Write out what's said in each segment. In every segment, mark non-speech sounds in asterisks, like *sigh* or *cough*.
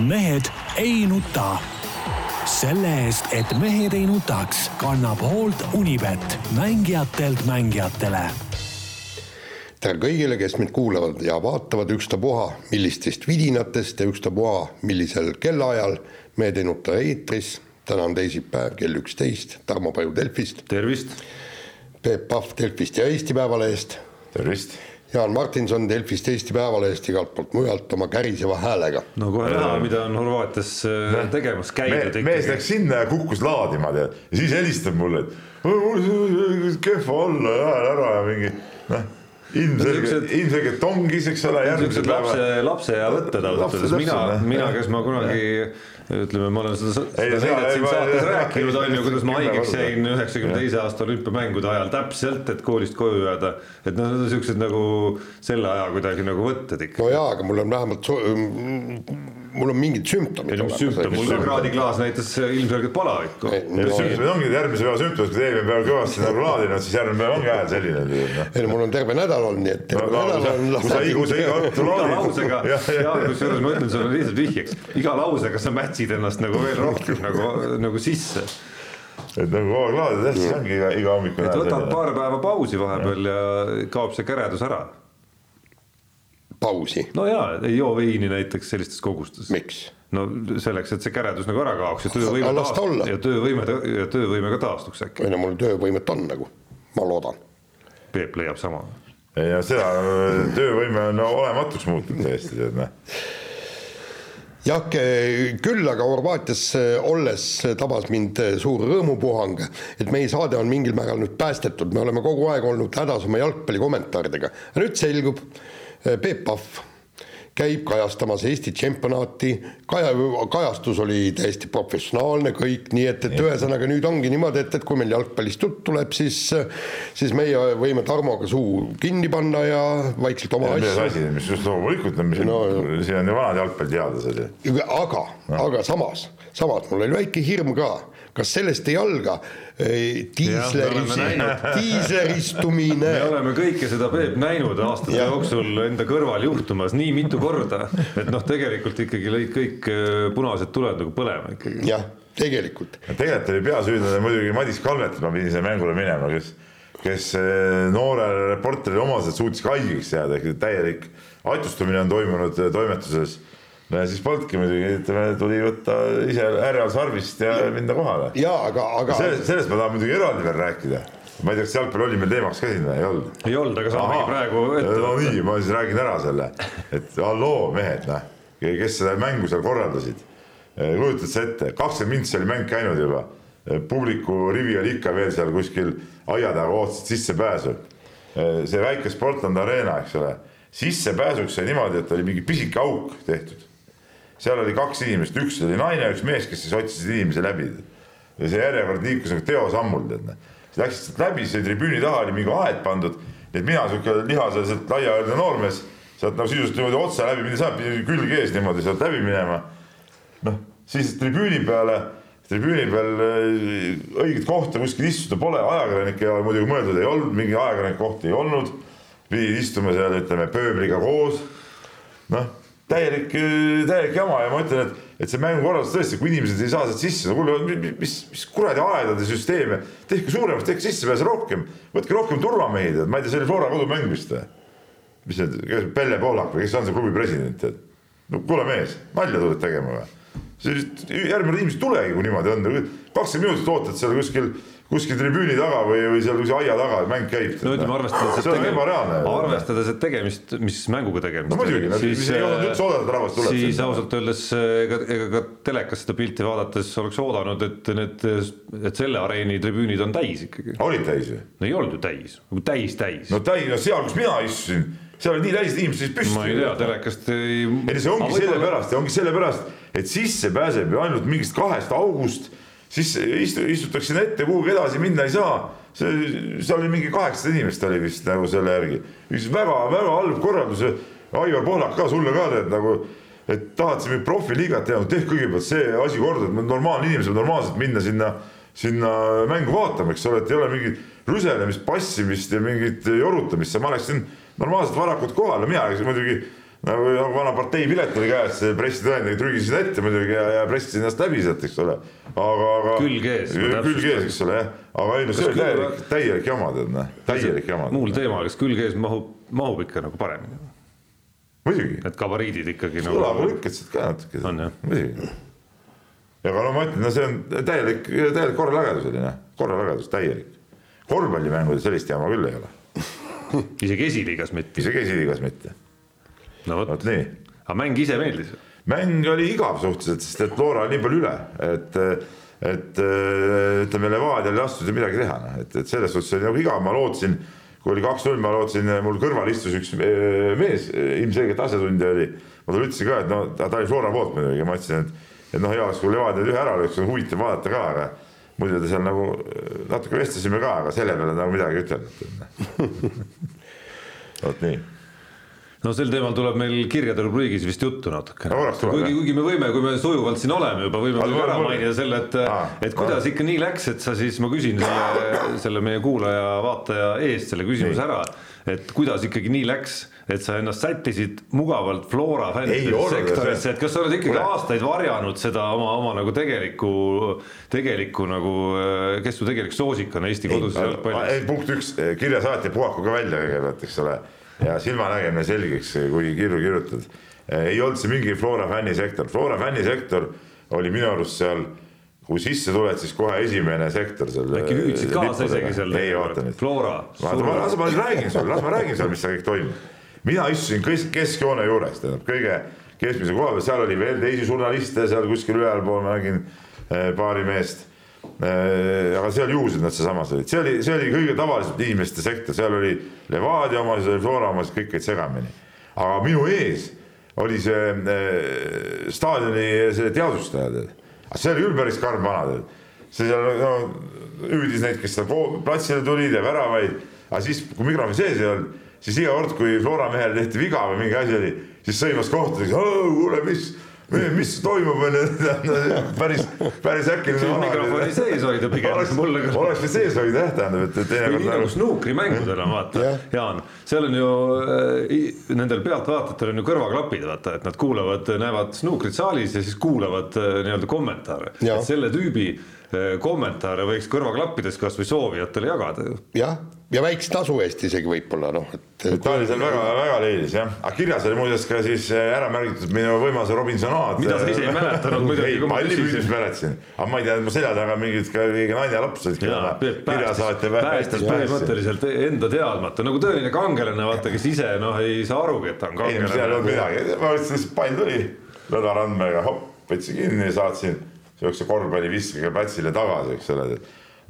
mehed ei nuta. selle eest, et mehed ei nutaks, kannab hoolt Unibet, mängijatelt mängijatele tere kõigile, kes meid kuulavad ja vaatavad ükstapuha, millistest vidinatest ja ükstapuha, millisel kellaajal Mehed ei nuta eetris. täna on teisipäev kell üksteist, Tarmo Paju Delfist. tervist. Peep Pahv Delfist ja Eesti Päevalehest. tervist Jaan Martinson Delfist, Eesti Päevalehest, igalt poolt mujalt oma käriseva häälega. no kohe näha, mida on Horvaatias äh, tegemas käidud Me,. mees läks sinna ja kukkus laadima tead ja siis helistab mulle, et kehva olla ja ära ja mingi noh ilmselgelt, ilmselgelt tongis, eks ole. niisugused lapse, lapse ja võtted ausalt öeldes, mina, mina, kes ma kunagi ütleme, ma olen seda, seda näidet siin saates rääkinud, on ju, kuidas ma haigeks jäin üheksakümne teise aasta olümpiamängude ajal täpselt, et koolist koju jääda. et noh, need on siuksed nagu selle aja kuidagi nagu võtted ikka. no jaa, aga mul on vähemalt, mul on mingid sümptomid olemas. ka kraadiklaas näitas ilmselgelt palavikku. sümptomid ongi järgmise päeva sümptomid, kui eelmine päev kõvasti nagu laadinud, siis järgmine päev ongi hääl selline. ei no mul on terve nädal olnud, nii et terve no, nädal on. kui sa, kui sa iga õhtu laadid. iga lausega, *laughs* Jaan, kusjuures ma ütlen sulle lihtsalt vihjeks, iga lausega sa mätsid ennast nagu veel rohkem nagu, nagu sisse et nagu kogu aeg laadid jah, siis ongi iga, iga hommikune. et võtad paar päeva pausi vahepeal ja kaob see käredus ära. Pausi? no jaa, ei joo veini näiteks sellistes kogustes. miks? no selleks, et see käredus nagu ära kaoks ja töövõime taastuks ja töövõime ja töövõime ka taastuks äkki. ei no mul töövõimet on nagu, ma loodan. Peep leiab sama. ja seda töövõime on no, olematuks muutunud täiesti tead noh jah, küll aga Horvaatias eh, olles tabas mind eh, suur rõõmupuhang, et meie saade on mingil määral nüüd päästetud, me oleme kogu aeg olnud hädas oma jalgpallikommentaaridega. nüüd selgub, eh, Peep Pahv käib kajastamas Eesti tšempionaati, kaja, kajastus oli täiesti professionaalne kõik, nii et, et ühesõnaga nüüd ongi niimoodi, et, et kui meil jalgpallist jutt tuleb, siis siis meie võime Tarmoga suu kinni panna ja vaikselt oma asju. asi, mis just loomulikult on, mis no, siin on ju vanad jalgpalliteadlased ju. aga no., aga samas, samas mul oli väike hirm ka kas sellest ei alga diisleris, diisleristumine? *laughs* me oleme kõike seda Peep näinud aastate ja. jooksul enda kõrval juhtumas nii mitu korda, et noh, tegelikult ikkagi lõid kõik äh, punased tuled nagu põlema ikkagi. jah, tegelikult. tegelikult oli peasüüdlane muidugi Madis Kalvet, ma pidin sinna mängule minema, kes, kes äh, noorele reporterile omaselt suutis ka haigeks jääda, ehk täielik aitustumine on toimunud äh, toimetuses no ja siis polnudki muidugi, ütleme, tuli võtta ise härjal sarvist ja minna kohale. ja aga, aga. sellest, sellest ma tahan muidugi eraldi veel rääkida. ma ei tea, kas jalgpall oli meil teemaks ka siin või ei olnud? ei olnud, aga saamegi praegu ette. no nii, ma siis räägin ära selle, et halloo mehed, noh, kes seda mängu seal korraldasid. kujutad sa ette, kakskümmend mintsi oli mäng käinud juba. publiku rivi oli ikka veel seal kuskil aia taga, ootasid sissepääsu. see väike Sportland Arena, eks ole sissepääsuks sai niimoodi, et oli mingi pisike auk tehtud seal oli kaks inimest, üks oli naine, üks mees, kes siis otsisid inimesi läbi. ja see järjekord liikus nagu teosammul, tead noh. siis läksid sealt läbi, see tribüüni taha oli mingi aed pandud, et mina sihuke lihaselt laiajaline noormees, sealt nagu sisuliselt niimoodi otse läbi minna saab, külg ees niimoodi sealt läbi minema. noh, siis tribüüni peale, tribüüni peal äh, õiget kohta kuskil istuda pole, ajakirjanike jaoks muidugi mõeldud ei olnud, mingi ajakirjanike kohti ei olnud. pidid istuma seal, ütleme, pööbliga koos. noh täielik, täielik jama ja ma ütlen, et, et see mängukorraldus tõesti, kui inimesed ei saa sealt sisse, no kuule, mis, mis kuradi aedade süsteem ja tehke suuremaks, tehke sissepääse rohkem, võtke rohkem turvamehi, tead, ma ei tea, see oli Flora kodumäng vist või? mis need, kes Pelle Pohlak või kes on see klubi president, tead? no kuule mees, nalja tuled tegema või? see järgmine inimesed ei tulegi, kui niimoodi on, kakskümmend minutit ootad seal kuskil kuskil tribüüni taga või, või seal kuskil aia taga mäng käib. no ütleme arvestades, et tegem, arvestades, et tegemist, mis mänguga tegemist. no muidugi, siis ei olnud üldse oodata, et rahvas tuleb. siis ausalt öeldes ega, ega ka telekas seda pilti vaadates oleks oodanud, et need, et selle areeni tribüünid on täis ikkagi. olid täis või? no ei olnud ju täis, täis, täis. no täis, no seal, kus mina istusin, seal olid nii täis, et inimesed seisid püsti. ma ei tea, telekast ei. ei, see ongi sellepärast, ongi sellepärast, et sisse pääseb ju ainult mingist kahest august siis istu, istutakse ette, kuhugi edasi minna ei saa. see, seal oli mingi kaheksasada inimest oli vist nagu selle järgi, väga-väga halb korraldus. Aivar Pohlak ka sulle ka tead nagu, et tahad sa mingit profiliigat teha, no tehke kõigepealt see asi korda, et normaalne inimene saab normaalselt minna sinna, sinna mängu vaatama, eks ole, et ei ole mingit rüselemist, passimist ja mingit jorutamist, ma läksin normaalselt varakult kohale, mina läksin muidugi nagu, nagu vana parteipilet oli käes, pressitõendeid trügisin ette muidugi ja, ja pressisin ennast läbi sealt, eks ole. aga, aga. külg ees. külg ees, eks ole jah, aga ei no see oli täielik, täielik jama tead noh, täielik jama. muul teemal, kas külg ees mahub, mahub ikka nagu paremini? muidugi. Need gabariidid ikkagi nagu. kõlava lükkasid ka natuke. muidugi. ja aga no ma ütlen, no see on täielik, täielik korralagedus oli noh, korralagedus täielik. korvpallimängudes sellist jama küll ei ole *laughs* isegi esiliigas mitte. isegi esiliigas mitte no vot, nii. aga mäng ise meeldis? mäng oli igav suhteliselt, sest et Flora oli nii palju üle, et, et ütleme, Levadial ei lastud ju midagi teha, noh, et, et selles suhtes oli nagu igav, ma lootsin, kui oli kaks-null, ma lootsin, mul kõrval istus üks mees, ilmselgelt asjatundja oli, ma talle ütlesin ka, et no ta oli Flora poolt muidugi, ma ütlesin, et, et noh, hea oleks, kui Levadia ühe ära lööks, huvitav vaadata ka, aga muidu ta seal nagu natuke vestlesime ka, aga selle peale nagu midagi ütelnud. *laughs* vot nii no sel teemal tuleb meil kirjade rubriigis vist juttu natukene. Kuigi, kuigi me võime, kui me sujuvalt siin oleme juba, võime muidugi ära mainida selle, et ah,, et kuidas ah. ikka nii läks, et sa siis, ma küsin selle, selle meie kuulaja-vaataja eest selle küsimuse ära, et kuidas ikkagi nii läks, et sa ennast sättisid mugavalt Flora fännide sektorisse, et kas sa oled ikkagi Kule. aastaid varjanud seda oma, oma nagu tegelikku, tegelikku nagu, kes su tegelik soosik on Eesti koduses jalgpallis? punkt üks, kirjasaatja puhaku ka välja kõigepealt, eks ole ja silmanägemine selgeks, kui kirju kirjutad. ei olnud see mingi Flora fännisektor, Flora fännisektor oli minu arust seal, kui sisse tuled, siis kohe esimene sektor seal. äkki hüüdsid kaasa isegi seal? ei, oota nüüd. Flora. las ma nüüd räägin sulle, las ma räägin sulle, mis seal kõik toimub. mina istusin keskjoone juures, tähendab kõige keskmise koha peal, seal oli veel teisi žurnaliste seal kuskil ülalpool, ma nägin eh, paari meest Äh, aga seal juhused nad sealsamas olid, see oli, see oli kõige tavalisem inimeste sektor, seal oli Levadia omased, oli Flora omased, kõik olid segamini. aga minu ees oli see äh, staadioni see teadvustaja tead, see oli küll päris karm vana tead. see seal no, hüüdis neid, kes seal platsile tulid ja väravaid, aga siis, kui mikrofoni sees ei olnud, siis iga kord, kui Flora mehel tehti viga või mingi asi oli, siis sõimas kohtadeks, kuule, mis mis toimub, onju, *laughs* päris, päris äkiline. mikrofoni sees hoida pigem. oleks, oleks või sees hoida jah, tähendab, et, et teinekord. nii nagu snuukrimängudel on vaata yeah., Jaan, seal on ju äh, nendel pealtvaatajatel on ju kõrvaklapid, vaata, et nad kuulavad, näevad snuukrit saalis ja siis kuulavad äh, nii-öelda kommentaare. et selle tüübi äh, kommentaare võiks kõrvaklappides kasvõi soovijatele jagada ju. jah ja väikse tasu eest isegi võib-olla noh, et. ta oli seal väga-väga leidis jah, aga kirjas oli muuseas ka siis äh, ära märgitud minu võimas Robinsonaad. mida sa ise ei mäletanud muidugi. ei, pallimüügis mäletasin, aga ma ei tea, mu selja taga mingid ka keegi naine ja laps olid kirjasaatja. päästis põhimõtteliselt enda teadmata nagu tõeline kangelane, vaata, kes ise noh, ei saa arugi, et ta on kangelane. ei, seal ei olnud midagi, ma mõtlesin, lihtsalt pall tuli lõdva randmega, hopp, võtsin kinni ja saatsin sihukese korvpalliviskega platsile tagasi, eks ole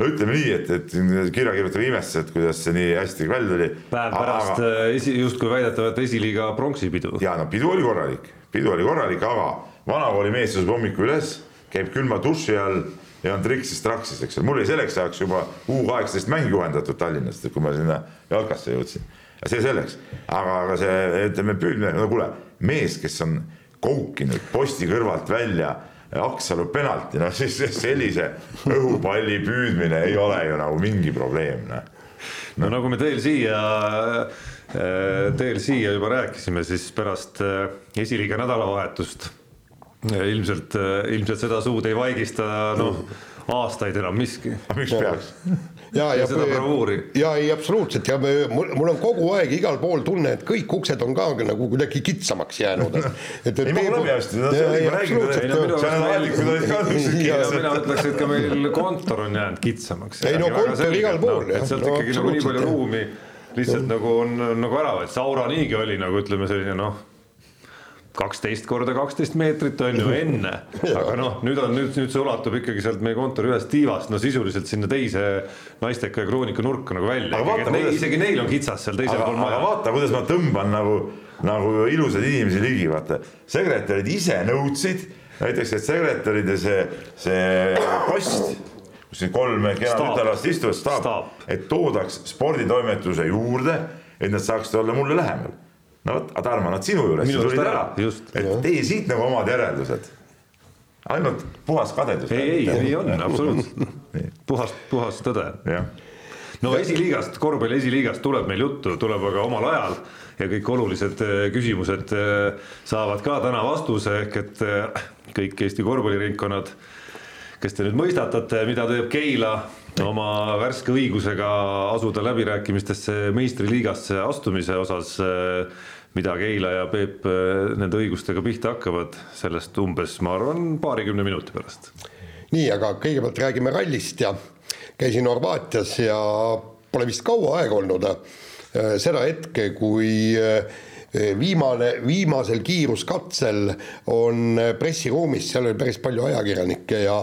no ütleme nii, et, et kirjakirjutaja imestas, et kuidas see nii hästi välja tuli. päev pärast aga... Äh, esi, justkui väidetavat esiliiga pronksipidu. ja no pidu oli korralik, pidu oli korralik, aga vanakooli mees tõuseb hommikul üles, käib külma duši all ja on triksis traksis, eks ole, mul oli selleks ajaks juba U kaheksateist mäng juhendatud Tallinnast, kui ma sinna jalkasse jõudsin. ja see selleks, aga, aga see, ütleme püüdmine, no kuule, mees, kes on koukinud posti kõrvalt välja Aksalu penalti, noh siis sellise õhupalli püüdmine ei ole ju nagu mingi probleem, noh. no nagu me teel siia, äh, teel siia juba rääkisime, siis pärast äh, esiliiga nädalavahetust äh, ilmselt, ilmselt seda suud ei vaigista noh, aastaid enam miski. miks peaks? Ja, ja, ja ei absoluutselt ja me, mul, on kogu aeg igal pool tunne, et kõik uksed on ka nagu kuidagi kitsamaks jäänud. et, et. ei, ma olen peast, mina ütleks, et ka meil kontor on jäänud kitsamaks. ei no kontor igal pool jah. sealt ikkagi nagu nii palju ruumi lihtsalt nagu on nagu ära, et Saura niigi oli nagu ütleme, selline noh kaksteist korda kaksteist meetrit on ju enne, aga noh, nüüd on nüüd, nüüd see ulatub ikkagi sealt meie kontori ühest tiivast no sisuliselt sinna teise naisteka ja kroonika nurka nagu välja. Kuidas... isegi neil on kitsas seal teisel pool maja. vaata, kuidas ma tõmban nagu, nagu ilusaid inimesi ligi, vaata. sekretärid ise nõudsid näiteks, et sekretäride see, see post kus siin kolm kena tütarlast istuvad, staap, et toodaks sporditoimetuse juurde, et nad saaksid olla mulle lähemal no vot, Tarmo, nad sinu juures tulid ära, et tee siit nagu omad järeldused. ainult puhas kadedus. ei, ei, *laughs* nii on, absoluutselt. puhas, puhas tõde. no esiliigast, korvpalli esiliigast tuleb meil juttu, tuleb aga omal ajal. Ja kõik olulised küsimused saavad ka täna vastuse, ehk et kõik Eesti korvpalliringkonnad, kes te nüüd mõistatate, mida teeb Keila oma värske õigusega asuda läbirääkimistesse meistriliigasse astumise osas, mida Keila ja Peep nende õigustega pihta hakkavad, sellest umbes, ma arvan, paarikümne minuti pärast. nii, aga kõigepealt räägime rallist ja käisin Horvaatias ja pole vist kaua aega olnud äh, seda hetke, kui äh, viimane, viimasel kiiruskatsel on pressiruumis, seal oli päris palju ajakirjanikke ja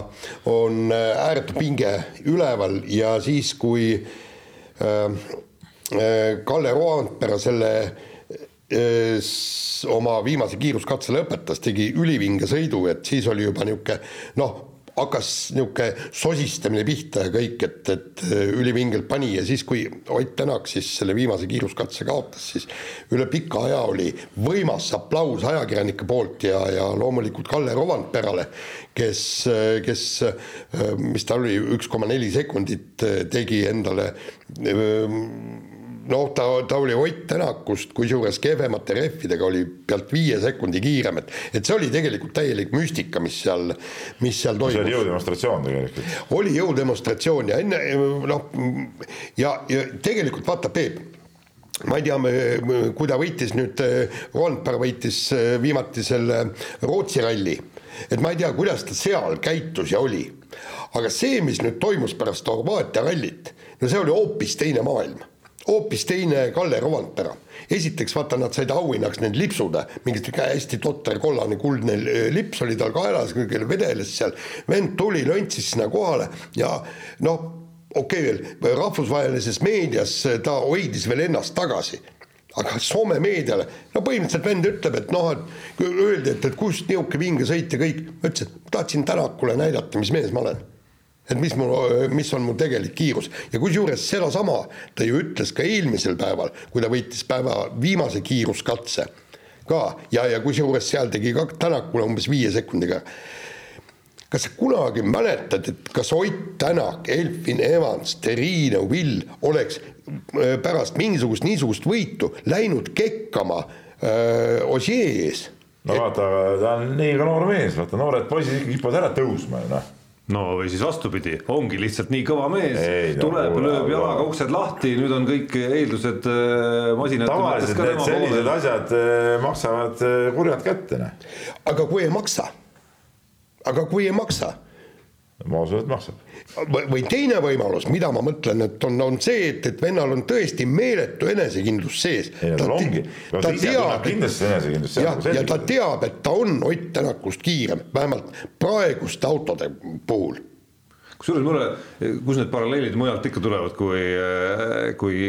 on ääretu pinge üleval ja siis, kui Kalle Roandpera selle oma viimase kiiruskatse lõpetas, tegi ülivinge sõidu, et siis oli juba niisugune noh, hakkas niisugune sosistamine pihta ja kõik, et, et äh, ülivingelt pani ja siis, kui Ott Tänak siis selle viimase kiiruskatse kaotas, siis üle pika aja oli võimas aplaus ajakirjanike poolt ja, ja loomulikult Kalle Rovandperale, kes, kes, äh, mis ta oli, üks koma neli sekundit äh, tegi endale noh, ta, ta oli Ott Tänakust, kusjuures kehvemate rehvidega oli pealt viie sekundi kiirem, et, et see oli tegelikult täielik müstika, mis seal, mis seal toimus. see oli jõudemonstratsioon tegelikult. oli jõudemonstratsioon ja enne noh, ja, ja tegelikult vaata, Peep ma ei tea, kui ta võitis nüüd, Rondpere võitis viimati selle Rootsi ralli, et ma ei tea, kuidas ta seal käitus ja oli. aga see, mis nüüd toimus pärast Horvaatia rallit, no see oli hoopis teine maailm hoopis teine Kalle Rovandpera. esiteks vaata, nad said auhinnaks need lipsud, mingi hästi totter kollane kuldne lips oli tal kaelas, vedeles seal, vend tuli, löntsis sinna kohale ja noh, okei okay, veel, rahvusvahelises meedias ta hoidis veel ennast tagasi. Aga Soome meediale, no põhimõtteliselt vend ütleb, et noh, et öeldi, et, et kust niisugune vinge sõit ja kõik, ma ütlesin, tahtsin Tänakule näidata, mis mees ma olen et mis mul, mis on mu tegelik kiirus ja kusjuures sedasama ta ju ütles ka eelmisel päeval, kui ta võitis päeva viimase kiiruskatse ka ja, ja kusjuures seal tegi ka Tänakule umbes viie sekundiga. kas sa kunagi mäletad, et kas Ott Tänak, Elfin Evans, Terrine, Will oleks äh, pärast mingisugust niisugust võitu läinud kekkama öö, äh, Osier ees? no vaata, ta on nii ka noor mees, vaata noored poisid ikkagi kipuvad ära tõusma ju noh no või siis vastupidi, ongi lihtsalt nii kõva mees, tuleb, lööb jalaga uksed lahti, nüüd on kõik eeldused äh, masinate tavaliselt need sellised poole. asjad äh, maksavad äh, kurjad kätte, noh. aga kui ei maksa, aga kui ei maksa ma usun, et maksab. Või teine võimalus, mida ma mõtlen, et on, on see, et, et vennal on tõesti meeletu enesekindlus sees. ei no tal ongi, no ta teab, kindlasti enesekindlus. jah, ja ta teab, et ta on Ott Tänakust kiirem, vähemalt praeguste autode puhul kusjuures mulle, kus need paralleelid mujalt ikka tulevad, kui, kui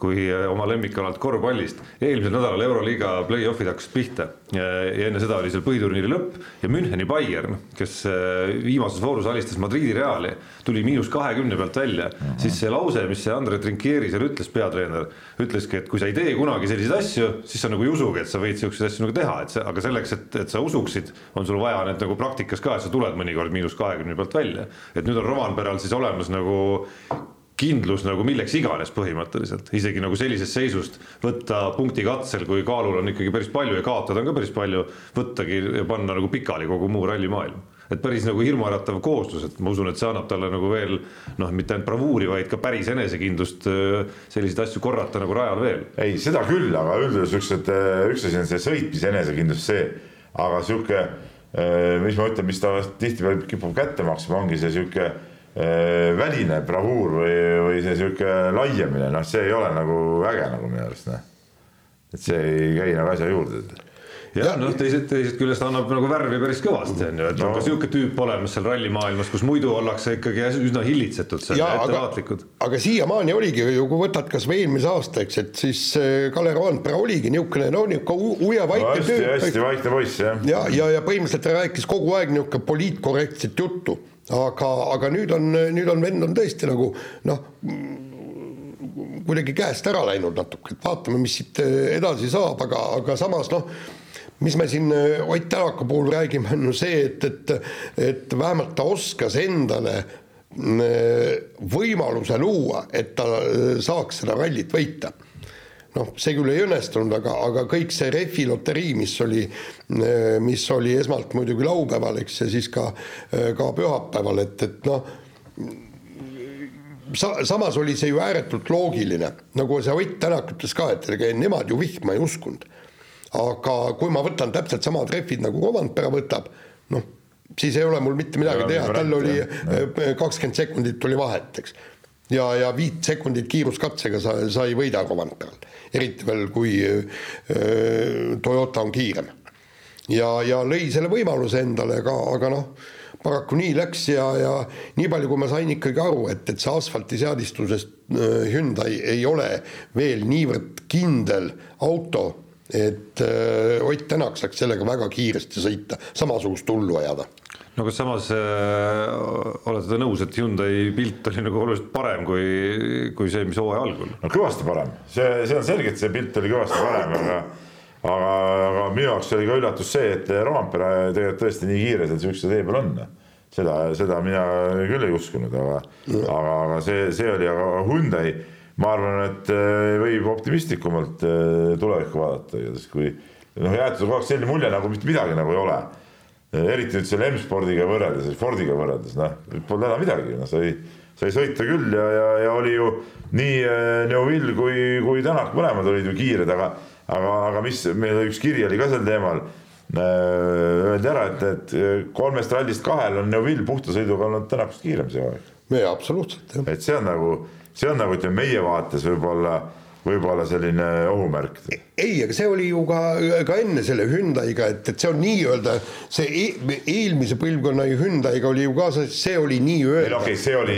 kui oma lemmikalalt korvpallist. eelmisel nädalal Euroliiga play-off'id hakkasid pihta ja enne seda oli seal põhiturniiri lõpp ja Müncheni Bayern, kes äh, viimases voorus alistas Madridi Reali, tuli miinus kahekümne pealt välja mm, -hmm. siis see lause, mis see Andre Trinkieri seal ütles, peatreener, ütleski, et kui sa ei tee kunagi selliseid asju, siis sa nagu ei usugi, et sa võid siukseid asju nagu teha, et see, aga selleks, et, et sa usuksid, on sul vaja need nagu praktikas ka, et sa tuled mõnikord miinus kahekümne pealt välja. et nüüd on Rovanperal siis olemas nagu kindlus nagu milleks iganes põhimõtteliselt, isegi nagu sellisest seisust võtta punkti katsel, kui kaalul on ikkagi päris palju ja kaotada on ka päris palju, võttagi ja panna nagu pikali kogu muu rallimaailm. et päris nagu hirmuäratav koostus, et ma usun, et see annab talle nagu veel noh, mitte ainult bravuuri, vaid ka päris enesekindlust selliseid asju korrata nagu rajal veel. ei, seda küll, aga üldjuhul siuksed, üks asi on see sõitmise enesekindlus, see, aga sihuke, mis ma ütlen, mis ta tihtipeale kipub kätte maksma, ongi see sihuke Äh, väline bravuur või, või see sihuke laiemine, noh, see ei ole nagu äge nagu minu arust, noh. et see ei käi nagu asja juurde jah, noh, teisest, teisest küljest annab nagu värvi päris kõvasti, on ju, et no. on ka niisugune tüüp olemas seal rallimaailmas, kus muidu ollakse ikkagi üsna hillitsetud, ettevaatlikud. aga siiamaani oligi ju, kui võtad kas või eelmise aasta, eks, et siis äh, Kalle Roandpere oligi niisugune, no niisugune uja vaikne no, tüüp. hästi vaikne poiss, jah. ja, ja, ja põhimõtteliselt ta rääkis kogu aeg niisugune poliitkorrektset juttu aga, aga nüüd on, nüüd on vend on tõesti nagu noh, kuidagi käest ära läinud natuke, et vaatame, mis siit edasi saab, aga, aga samas noh, mis me siin Ott Tänaka puhul räägime, on ju see, et, et, et vähemalt ta oskas endale võimaluse luua, et ta saaks seda rallit võita noh, see küll ei õnnestunud, aga, aga kõik see Refi loterii, mis oli, mis oli esmalt muidugi laupäeval, eks, ja siis ka, ka pühapäeval, et, et noh, sa-, samas oli see ju ääretult loogiline, nagu see Ott Tänak ütles ka, et ega nemad ju vihma ei uskunud. Aga kui ma võtan täpselt samad rehvid nagu Rovanpera võtab, noh, siis ei ole mul mitte midagi teha, tal oli kakskümmend sekundit tuli vahet, eks. Ja, ja viit sekundit kiiruskatsega sa, sa ei võida Rovanperal, eriti veel, kui äh, Toyota on kiirem. ja, ja lõi selle võimaluse endale, aga, aga noh, paraku nii läks ja, ja nii palju, kui ma sain ikkagi aru, et, et see asfaltiseadistusest äh, Hyundai ei ole veel niivõrd kindel auto, et äh, Ott Tänak saaks sellega väga kiiresti sõita, samasugust hullu ajada no kas samas äh, olete te nõus, et Hyundai pilt oli nagu oluliselt parem kui, kui see, mis hooaja algul? no kõvasti parem, see, see on selge, et see pilt oli kõvasti parem, aga aga, aga minu jaoks oli ka üllatus see, et Roompere tegelikult tõesti nii kiire seal sihukese tee peal on. seda, seda mina küll ei uskunud, aga mm., aga, aga see, see oli, aga Hyundai, ma arvan, et äh, võib optimistlikumalt äh, tulevikku vaadata, sest kui noh, jäetud kogu aeg selline mulje, nagu mitte midagi nagu ei ole eriti nüüd selle M-spordiga võrreldes, Fordiga võrreldes, noh, polnud häda midagi, noh, sai, sai sõita küll ja, ja, ja oli ju nii Neuvill kui, kui Tänak, mõlemad olid ju kiired, aga, aga, aga mis, meil üks kiri oli ka sel teemal. Öeldi ära, et, et kolmest rallist kahel on Neuvill puhta sõiduga olnud Tänakust kiirem see hooaeg. jaa, absoluutselt, jah. et see on nagu, see on nagu ütleme meie vaates võib-olla võib-olla selline ohumärk. ei, aga see oli ju ka, ka enne selle Hyundai'ga, et, et see on nii-öelda see e eelmise põlvkonna Hyundai'ga oli ju kaasas, see oli nii-öelda. ei no okei okay,, see oli,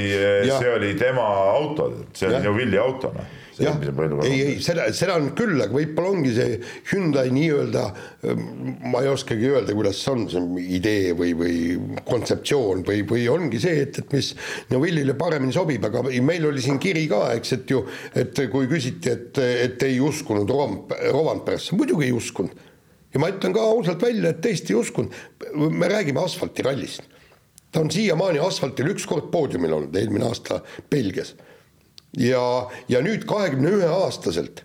see oli tema auto, see oli ju Willie auto, noh jah, ei, ei seda, seda on küll, aga võib-olla ongi see Hyundai nii-öelda, ma ei oskagi öelda, kuidas see on, see idee või, või kontseptsioon või, või ongi see, et, et mis Neville'ile paremini sobib, aga meil oli siin kiri ka, eks, et ju, et kui küsiti, et, et ei uskunud Rovanperasse, muidugi ei uskunud. ja ma ütlen ka ausalt välja, et tõesti ei uskunud, me räägime asfaltirallist. Ta on siiamaani asfaltil üks kord poodiumil olnud, eelmine aasta Belgias ja, ja nüüd kahekümne ühe aastaselt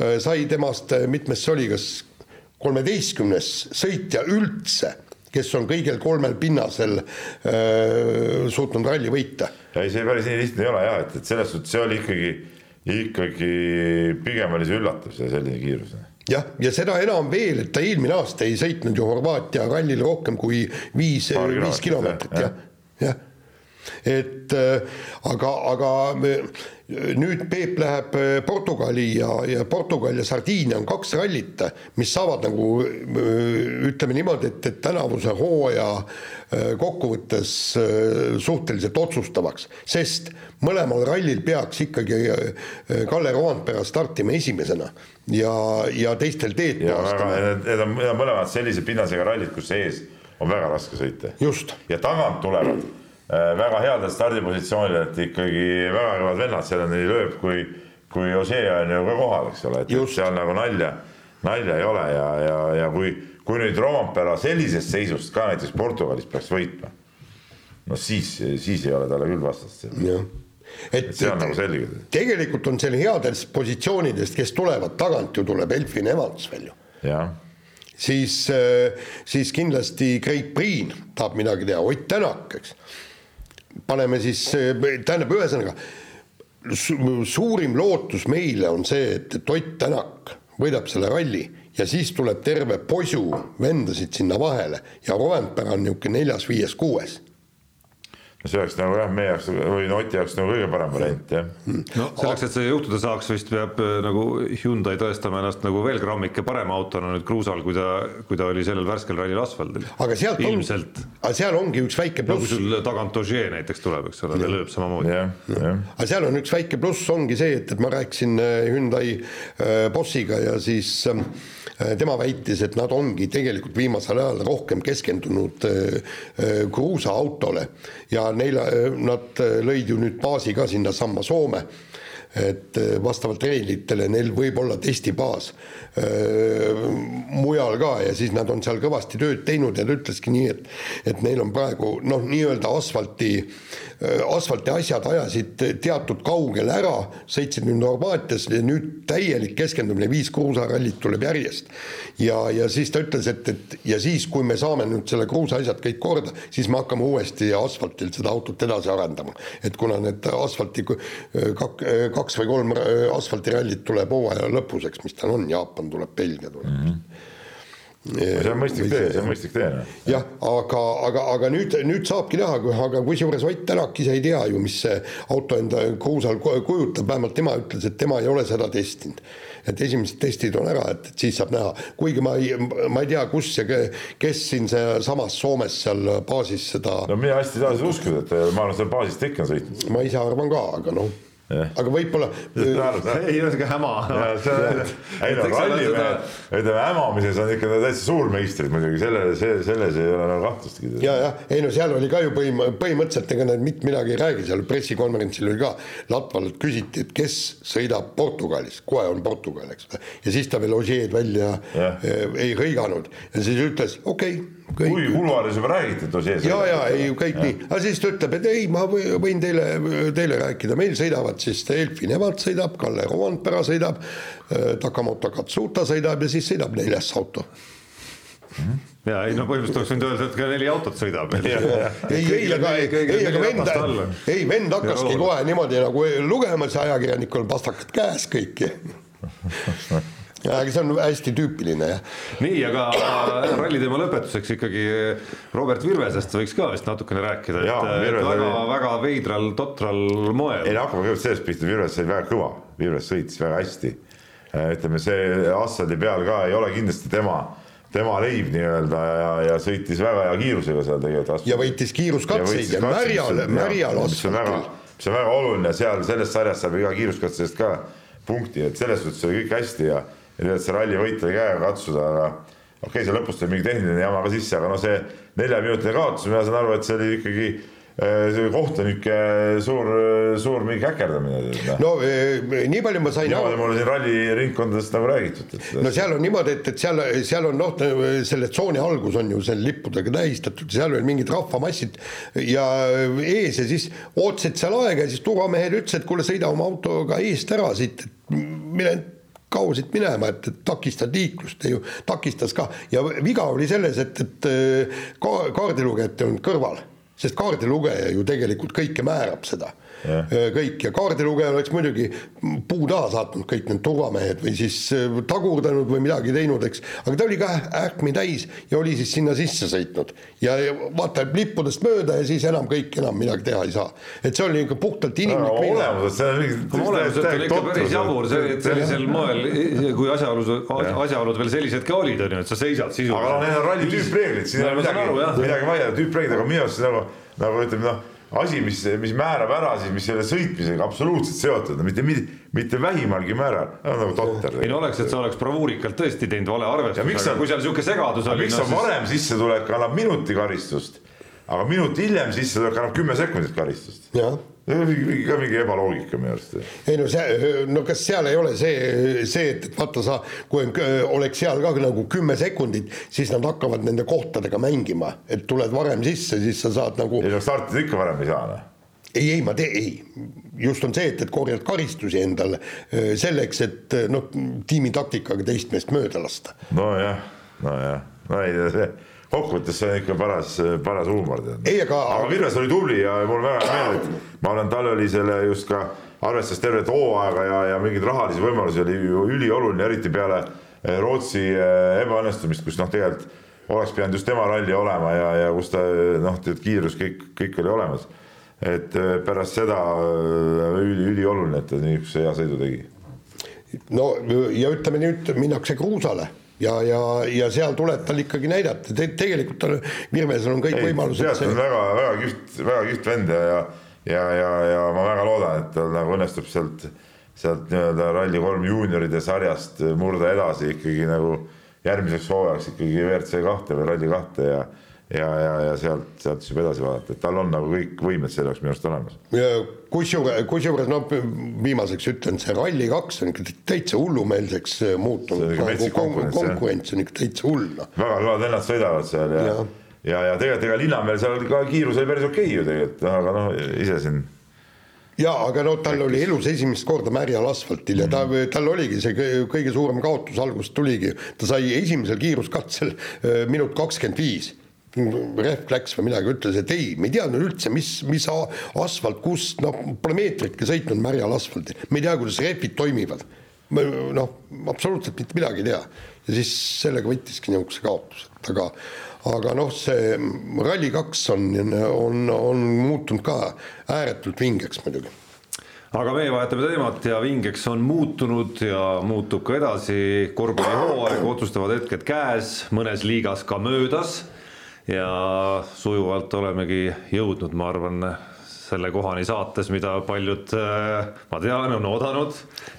äh, sai temast, äh, mitmes see oli, kas kolmeteistkümnes sõitja üldse, kes on kõigil kolmel pinnasel äh, suutnud ralli võita. ei, see päris nii lihtne ei ole jah, et, et selles suhtes see oli ikkagi, ikkagi pigem oli see üllatav, see selline kiirus jah, ja seda enam veel, et ta eelmine aasta ei sõitnud ju Horvaatia rallil rohkem kui viis, viis kilomeetrit, jah, jah. Et aga, aga nüüd Peep läheb äh, Portugali ja, ja Portugal ja Sardiinia on kaks rallit, mis saavad nagu äh, ütleme niimoodi, et, et tänavuse hooaja äh, kokkuvõttes suhteliselt otsustavaks, sest mõlemal rallil peaks ikkagi Kalle Roandpera startima esimesena ja, ja teistel teed puhastama. Need, need on, mõlemad sellise pinnasega rallid, kus ees on väga raske sõita. ja tagant tulevad väga headel stardipositsioonidel, et ikkagi väga kõvad vennad, seal on nii lööb kui, kui Osea on ju ka kohal, eks ole, et Just. seal nagu nalja, nalja ei ole ja, ja, ja kui, kui nüüd Rompera sellisest seisust ka näiteks Portugalis peaks võitma, no siis, siis ei ole talle küll vastast. jah et, et see on nagu selge. tegelikult on seal headest positsioonidest, kes tulevad tagant ju tuleb Elfin Evans veel ju. siis, äh, siis kindlasti Craig Priin tahab midagi teha, Ott Tänak, eks paneme siis, tähendab, ühesõnaga suurim lootus meile on see, et, Ott Tänak võidab selle ralli ja siis tuleb terve posu vendasid sinna vahele ja Rovanpera on niisugune neljas-viies-kuues no see oleks nagu jah, meie jaoks või no Oti jaoks nagu kõige parem variant jah. no selleks, et see juhtuda saaks, vist peab äh, nagu Hyundai tõestama ennast nagu veel grammike parema autona nüüd kruusal, kui ta, kui ta oli sellel värskel rallil asfaldil. aga sealt Ilmselt. on, aga seal ongi üks väike pluss. no kui sul tagant Ogier näiteks tuleb, eks ole, ta lööb samamoodi. aga seal on üks väike pluss, ongi see, et, et ma rääkisin äh, Hyundai äh, bossiga ja siis Äh, tema väitis, et nad ongi tegelikult viimasel ajal rohkem keskendunud kruusaautole äh, äh, ja neile, nad lõid ju nüüd baasi ka sinnasamma Soome. Et vastavalt reeglitele neil võib olla testibaas mujal ka ja siis nad on seal kõvasti tööd teinud ja ta ütleski nii, et, et neil on praegu noh, nii-öelda asfalti, asfalti asjad ajasid teatud kaugele ära, sõitsid nüüd Horvaatias ja nüüd täielik keskendumine, viis kruusarallit tuleb järjest. ja, ja siis ta ütles, et, et ja siis, kui me saame nüüd selle kruusa asjad kõik korda, siis me hakkame uuesti asfaltil seda autot edasi arendama. et kuna need asfalti kaks või kolm asfaltirallit tuleb hooaja lõpuseks, mis tal on, Jaapan tuleb, Belgia tuleb mm. -hmm see on mõistlik tee, see on mõistlik tee. Noh. jah, aga, aga, aga nüüd, nüüd saabki näha, aga kusjuures Ott Tänak ise ei tea ju, mis see auto enda kruusal kujutab, vähemalt tema ütles, et tema ei ole seda testinud. et esimesed testid on ära, et, et siis saab näha, kuigi ma ei, ma ei tea, kus ja kes siin sealsamas Soomes seal baasis seda. no mina hästi ei saa seda uskuda, et ma arvan, seal baasis on sõitnud. ma ise arvan ka, aga noh aga võib-olla. ei ühesõnaga häma. *laughs* ei no rallimehed, ütleme hämamises on ikka täitsa suurmeistrid muidugi, selle, see, selles ei ole nagu kahtlustki. ja, jah, ei no seal oli ka ju põhim-, põhimõtteliselt ega nad mitte midagi ei räägi, seal pressikonverentsil oli ka Latvalt küsiti, et kes sõidab Portugalis, kohe on Portugal, eks ole. ja siis ta veel Osieed välja ja. ei hõiganud ja siis ütles, okei okay, kõik. kui kuluaaris juba räägiti, et Osieed. ja, ja ei kõik ja. nii, aga siis ta ütleb, et ei, ma võin teile, teile rääkida, meil sõidavad siis Elfi Nevat sõidab, Kalle Rovanpera sõidab, äh, Takamoto Katsuta sõidab ja siis sõidab neljas auto ja ei no põhimõtteliselt oleks võinud öelda, et ka neli autot sõidab. ei, *laughs* ei, aga, ei, aga vend, ei vend hakkaski kohe niimoodi nagu lugema, see ajakirjanikul pastakad käes kõik *laughs* aga see on hästi tüüpiline jah. nii, aga äh, ralli teema lõpetuseks ikkagi Robert Virvesest võiks ka vist natukene rääkida, et, et väga oli..., väga veidral, totral moel. ei no hakkame kõigepealt sellest pihta, Virves sai väga kõva, Virves sõitis väga hästi. Äh, ütleme, see asfaldi peal ka ei ole kindlasti tema tema leib nii-öelda ja, ja sõitis väga hea kiirusega seal tegelikult. ja võitis kiiruskatseid ja märjal, märjal asfaltil. mis on väga oluline, seal selles sarjas saab iga kiiruskatse eest ka punkti, et selles suhtes oli kõik hästi ja ja tead, see ralli võit oli käega katsuda, aga okei okay,, seal lõpus tuli mingi tehniline jama ka sisse, aga no see neljaminutiline kaotus, mina saan aru, et see oli ikkagi äh, see kohtunike suur, suur mingi käkerdamine. Noh. no e, nii palju ma sain niimoodi mulle siin ralliringkondadest nagu räägitud. no seal on niimoodi, et, et seal, seal on noh, selle tsooni algus on ju seal lippudega tähistatud, seal veel mingid rahvamassid ja ees ja siis ootasid seal aega ja siis turvamehed ütlesid, et kuule, sõida oma autoga eest ära siit, et mine kaosid minema, et, et takistad liiklust, ju takistas ka ja viga oli selles, et, et ka kaardilugejat ei olnud kõrval, sest kaardilugeja ju tegelikult kõike määrab seda. Kõik ja kaardilugeja oleks muidugi puu taha saatnud kõik need turvamehed või siis tagurdanud või midagi teinud, eks, aga ta oli ka ähkmi täis ja oli siis sinna sisse sõitnud ja vaata lippudest mööda ja siis enam kõik enam midagi teha ei saa. et see oli ikka puhtalt inimlik no,. olemuselt see on mingi. olemuselt oli ikka päris jabur see, et sellisel moel, kui asjaolus, asjaolud veel sellised ka olid, on ju, et sa seisad sisuliselt. aga need on ralli tüüpreeglid, siin ei ole midagi, midagi vaielda, tüüpreeglid, aga minu arust nagu, nagu ütleme noh asi, mis, mis määrab ära siis, mis selle sõitmisega absoluutselt seotud, mitte, mitte, mitte vähimalgi määral, nagu totter. ei no oleks, et sa oleks bravuurikalt tõesti teinud vale arvestuse, kui seal niisugune segadus oli. miks no, on siis... varem sissetulek annab minuti karistust, aga minut hiljem sissetulek annab kümme sekundit karistust? jah mingi, ka mingi ebaloogika minu arust. ei no see, no kas seal ei ole see, see, et, et vaata sa, kui oleks seal ka nagu kümme sekundit, siis nad hakkavad nende kohtadega mängima, et tuled varem sisse, siis sa saad nagu. ei no startida ikka varem ei saa noh ei, ei ma tee-, ei, just on see, et, et korjad karistusi endale selleks, et noh, tiimi taktikaga teist meest mööda lasta. nojah, nojah, no ei see kokkuvõttes see on ikka paras, paras huumor. aga, aga Virves oli tubli ja mul väga hea meel, et ma arvan, tal oli selle just ka, arvestades tervet hooaega ja, ja mingeid rahalisi võimalusi oli ju ülioluline, eriti peale eh, Rootsi eh, ebaõnnestumist, kus noh, tegelikult oleks pidanud just tema ralli olema ja, ja kus ta noh, kiirus kõik, kõik oli olemas. et eh, pärast seda üli, ülioluline, et ta niisuguse hea sõidu tegi. no ja ütleme nüüd minnakse kruusale ja, ja, ja seal tuleb tal ikkagi näidata Te,, tegelikult tal, Virvesel on kõik ei, võimalused. ta on väga, väga kihvt, väga kihvt vend ja, ja, ja, ja, ja ma väga loodan, et tal nagu õnnestub sealt, sealt nii-öelda Rally3 juunioride sarjast murda edasi ikkagi nagu järgmiseks hooajaks ikkagi WRC kahte või Rally kahte ja ja, ja, ja sealt, sealt siis juba edasi vaadata, et tal on nagu kõik võimed selle jaoks minu arust olemas. kusjuures, kusjuures noh, viimaseks ütlen, see Rally2 on ikka täitsa hullumeelseks äh, muutunud, nagu konkurents on ikka täitsa hull noh. väga kõvad vennad sõidavad seal ja, ja, ja, ja tegelikult ega Linnamäel seal ka kiirus oli päris okei okay ju tegelikult, aga noh, ise siin ja aga no tal oli elus esimest korda märjal asfaltil ja ta, mhm. tal oligi see kõige suurem kaotus algusest tuligi, ta sai esimesel kiiruskatsel äh, minut kakskümmend viis rehv läks või midagi, ütles, et ei, me ei teadnud üldse, mis, mis asfalt, kus, noh, pole meetritki sõitnud märjal asfaldil, me ei tea, kuidas rehvid toimivad. noh, absoluutselt mitte midagi ei tea. Ja siis sellega võttiski niisuguse kaotuse, et aga aga noh, see Rally2 on, on, on muutunud ka ääretult vingeks muidugi. Aga meie vahetame teemat ja vingeks on muutunud ja muutub ka edasi. Korvpallihooaeg, otsustavad hetked käes, mõnes liigas ka möödas ja sujuvalt olemegi jõudnud, ma arvan, selle kohani saates, mida paljud, äh, ma tean, on oodanud,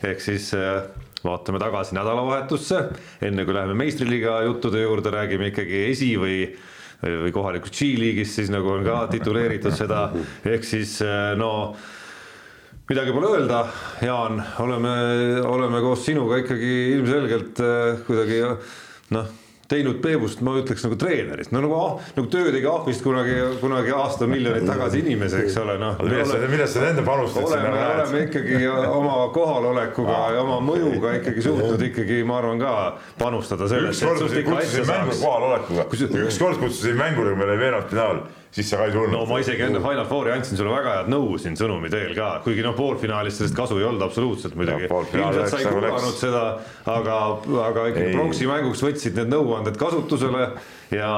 ehk siis äh, vaatame tagasi nädalavahetusse, enne kui läheme meistriliiga juttude juurde, räägime ikkagi esi või või kohalikust G-liigist siis nagu on ka tituleeritud seda, ehk siis äh, no midagi pole öelda, Jaan, oleme, oleme koos sinuga ikkagi ilmselgelt kuidagi noh teinud Peebust, ma ütleks nagu treenerist, no nagu, nagu töö tegi ahvist kunagi, kunagi aastamiljoneid tagasi inimese, eks ole, noh. millest sa, millest sa enda panustad sinna näed? oleme ikkagi oma kohalolekuga ja oma mõjuga ikkagi suutnud ikkagi, ma arvan ka panustada sellesse. ükskord kutsusin mängu kohalolekuga, ükskord kutsusin mängule, kui meil oli veerandfinaal siis sa ka ei tulnud. no ma isegi enne Final Fouri andsin sulle väga head nõu siin sõnumi teel ka, kuigi noh, poolfinaalis sellest kasu ei olnud absoluutselt muidugi. ilmselt sa ei kuulanud seda, aga, aga ikkagi pronksi mänguks võtsid need nõuanded kasutusele ja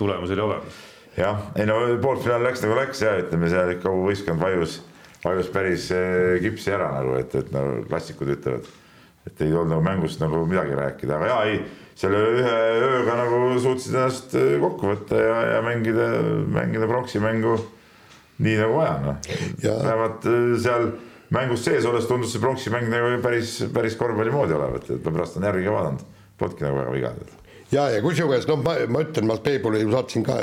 tulemus oli olemas. jah, ei no poolfinaal läks nagu läks ja ütleme seal ikka võistkond vajus, vajus päris eh, kipsi ära nagu, et, et no klassikud ütlevad, et ei olnud nagu mängust nagu midagi rääkida, aga jaa, ei selle ühe ööga nagu suutsid ennast äh, kokku võtta ja, ja mängida, mängida pronksi mängu nii nagu vaja, noh. vähemalt äh, seal mängus sees olles tundus see pronksi mäng nagu päris, päris korvpalli moodi olevat, et ma pärast olen järgi vaadanud, polnudki nagu väga viga ja, ja kusjuures noh, ma, ma ütlen, ma Peebule ju saatsin ka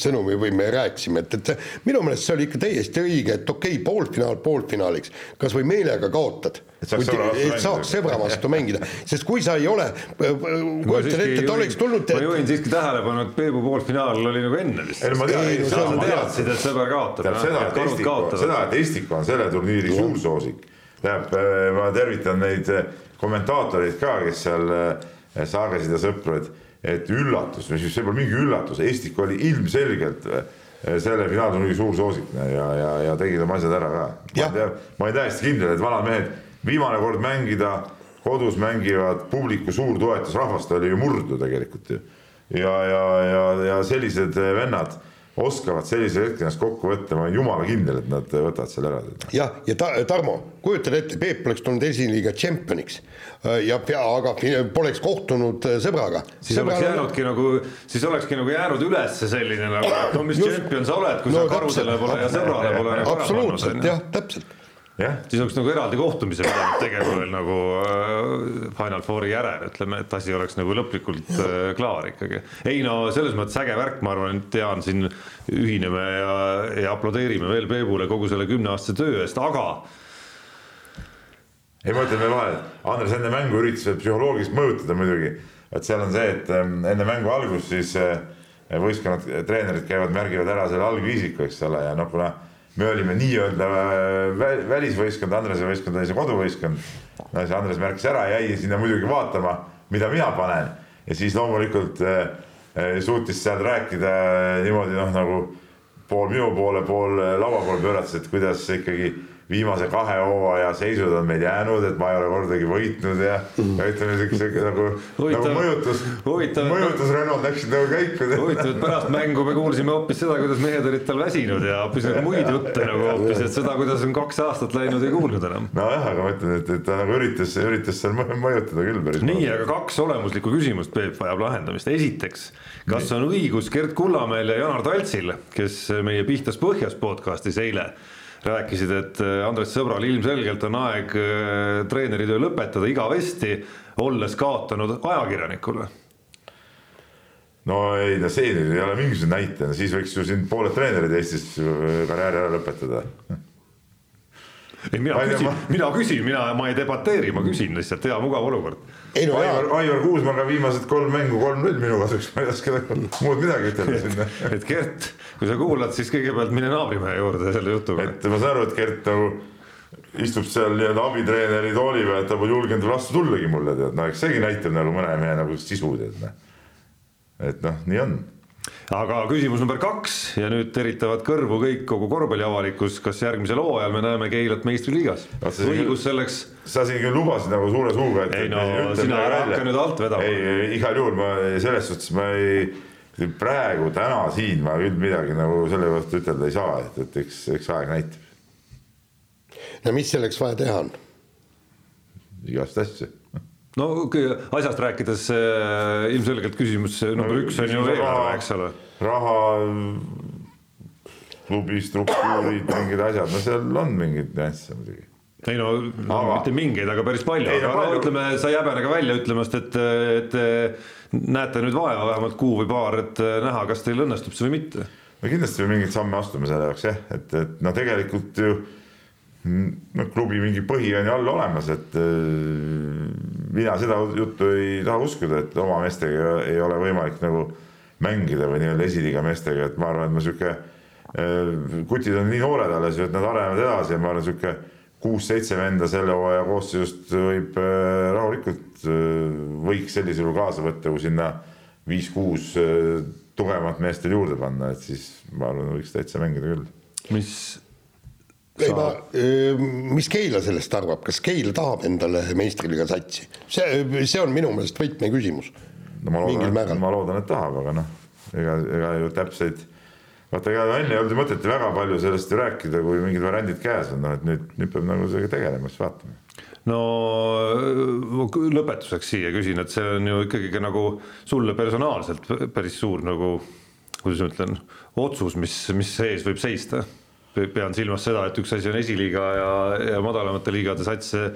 sõnumi või me rääkisime, et, et minu meelest see oli ikka täiesti õige, et okei okay,, poolfinaal poolfinaaliks, kas või meelega kaotad. et saaks, sõbra, vastu, et saaks sõbra vastu mängida, sest kui sa ei ole, kujutad ette, et oleks tulnud. ma juhin siiski tähelepanu, et Peebu poolfinaal oli nagu enne vist. ei no ma tean, sa teadsid, et sõber kaotab. seda, et Estik, seda, et Estik on selle turniiri suursoosik, tähendab, äh, ma tervitan neid äh, komentaatoreid ka, kes seal äh, Saagesid ja sõpru, et, et üllatus, see pole mingi üllatus, Estik oli ilmselgelt äh, selle finaalturniiri suur soosik ja, ja, ja tegid oma asjad ära ka. ma olen täiesti kindel, et vanad mehed, viimane kord mängida, kodus mängivad, publiku suur toetus rahvast oli ju murdu tegelikult ju. ja, ja, ja, ja sellised vennad oskavad sellisel hetkel ennast kokku võtta, ma olen jumala kindel, et nad võtavad selle ära. jah, ja ta, Tarmo, kujutad ette, Peep oleks tulnud esiliiga tšempioniks ja pea, aga poleks kohtunud äh, sõbraga. siis Sõbra oleks jäänudki nagu, siis olekski nagu jäänud üles selline nagu, et no mis tšempion sa oled, kui no, sa karudele pole ja sõbrale pole. Nagu absoluutselt jah, täpselt siis oleks nagu eraldi kohtumise pidanud tegema veel nagu äh, Final Fouri järel, ütleme, et asi oleks nagu lõplikult äh, klaar ikkagi. ei no selles mõttes äge värk, ma arvan, et Jaan siin ühineme ja, ja aplodeerime veel Peebule kogu selle kümneaastase töö eest, aga ei, ma ütlen veel vahele, Andres enne mängu üritas psühholoogiliselt mõjutada muidugi, et seal on see, et ähm, enne mängu algust siis äh, võistkonnad, treenerid käivad, märgivad ära selle algviisiku, eks ole, ja noh, kuna me olime nii-öelda äh, välisvõistkond, Andrese võistkond oli see koduvõistkond. no siis Andres märkis ära, jäi sinna muidugi vaatama, mida mina panen ja siis loomulikult äh, äh suutis seal rääkida äh, niimoodi noh, nagu pool minu poole, pool laua poole pöörates, et kuidas ikkagi viimase kahe hooaja seisud on meil jäänud, et ma ei ole kordagi võitnud ja, ja ütleme siukse nagu, nagu mõjutus, mõjutus Renault läksid nagu käiku. huvitav, et pärast mängu me kuulsime hoopis seda, kuidas mehed olid tal väsinud ja hoopis nagu muid jutte nagu hoopis, et seda, kuidas on kaks aastat läinud, ei kuulnud enam. nojah, aga ma ütlen, et, et ta nagu üritas, üritas seal mõjutada küll päris. nii, aga kaks olemuslikku küsimust, Peep, vajab lahendamist. esiteks, kas on õigus Gerd Kullamäel ja Janar Taltsil, kes meie Pihtas põhjas podcast'is eile rääkisid, et äh, Andres Sõbral ilmselgelt on aeg äh, treeneritöö lõpetada igavesti, olles kaotanud ajakirjanikule. No ei, no see ei ole mingisugune näitaja, siis võiks ju siin pooled treenerid Eestis karjääri ära lõpetada ei, mina küsin, mina küsin, mina, ma ei debateeri, ma küsin lihtsalt, hea mugav olukord. ei no Aivar, Aivar Kuusmaga viimased kolm mängu kolm-null minu kasuks, ma ei oska muud midagi ütelda *laughs* sinna. et Gert, kui sa kuulad, siis kõigepealt mine naabrimehe juurde selle jutuga. et ma saan aru, et Gert nagu istub seal nii-öelda abitreeneri tooli peal, et ta pole julgenud vastu tullagi mulle, tead, no eks seegi näitab nagu mõne mehe nagu sisu, tead, noh et noh, nii on aga küsimus number kaks ja nüüd teritavad kõrvu kõik, kogu korvpalliavalikkus, kas järgmisel hooajal me näeme Keilat meistriliigas? õigus selleks. sa siin küll lubasid nagu suure suuga, et. ei no sina ära hakka nüüd alt vedama. ei, igal juhul ma selles suhtes ma ei, praegu täna siin ma küll midagi nagu selle kohta ütelda ei saa, et, et eks, eks aeg näitab. no mis selleks vaja teha on? igast asju no asjast rääkides äh, ilmselgelt küsimus number üks on ju eelarve, eks ole. raha, klubi struktuurid, mingid asjad, no seal on mingeid nüansse muidugi ei no, aga... mitte mingeid, aga päris palju, aga no, palju. ütleme, sa ei häbene ka välja ütlemast, et, et näete nüüd vaeva vähemalt kuu või paar, et näha, kas teil õnnestub see või mitte. no kindlasti me mingeid samme astume selle jaoks jah, et, et no tegelikult ju noh, klubi mingi põhi on ju all olemas, et äh, mina seda juttu ei taha uskuda, et oma meestega ei ole võimalik nagu mängida või nii-öelda esiliiga meestega, et ma arvan, et ma sihuke, äh, kutid on nii noored alles ju, et nad arenevad edasi ja ma arvan, sihuke kuus-seitse venda selle hooaja koosseisust võib äh, rahulikult, võiks sellisel juhul kaasa võtta, kui sinna viis-kuus tugevamat meest veel juurde panna, et siis ma arvan, võiks täitsa mängida küll. mis ei ma, mis Keila sellest arvab, kas Keila tahab endale meistriliiga satsi? see, see on minu meelest võtmeküsimus. No,. ma loodan, ma loodan, et tahab, aga noh, ega, ega ju täpseid, vaata ega enne ei olnud ju mõtet väga palju sellest ju rääkida, kui mingid variandid käes on, noh et nüüd, nüüd peab nagu sellega tegelema, siis vaatame. No lõpetuseks siia küsin, et see on ju ikkagi ka nagu sulle personaalselt päris suur nagu, kuidas ma ütlen, otsus, mis, mis ees võib seista pean silmas seda, et üks asi on esiliiga ja, ja madalamate liigade satse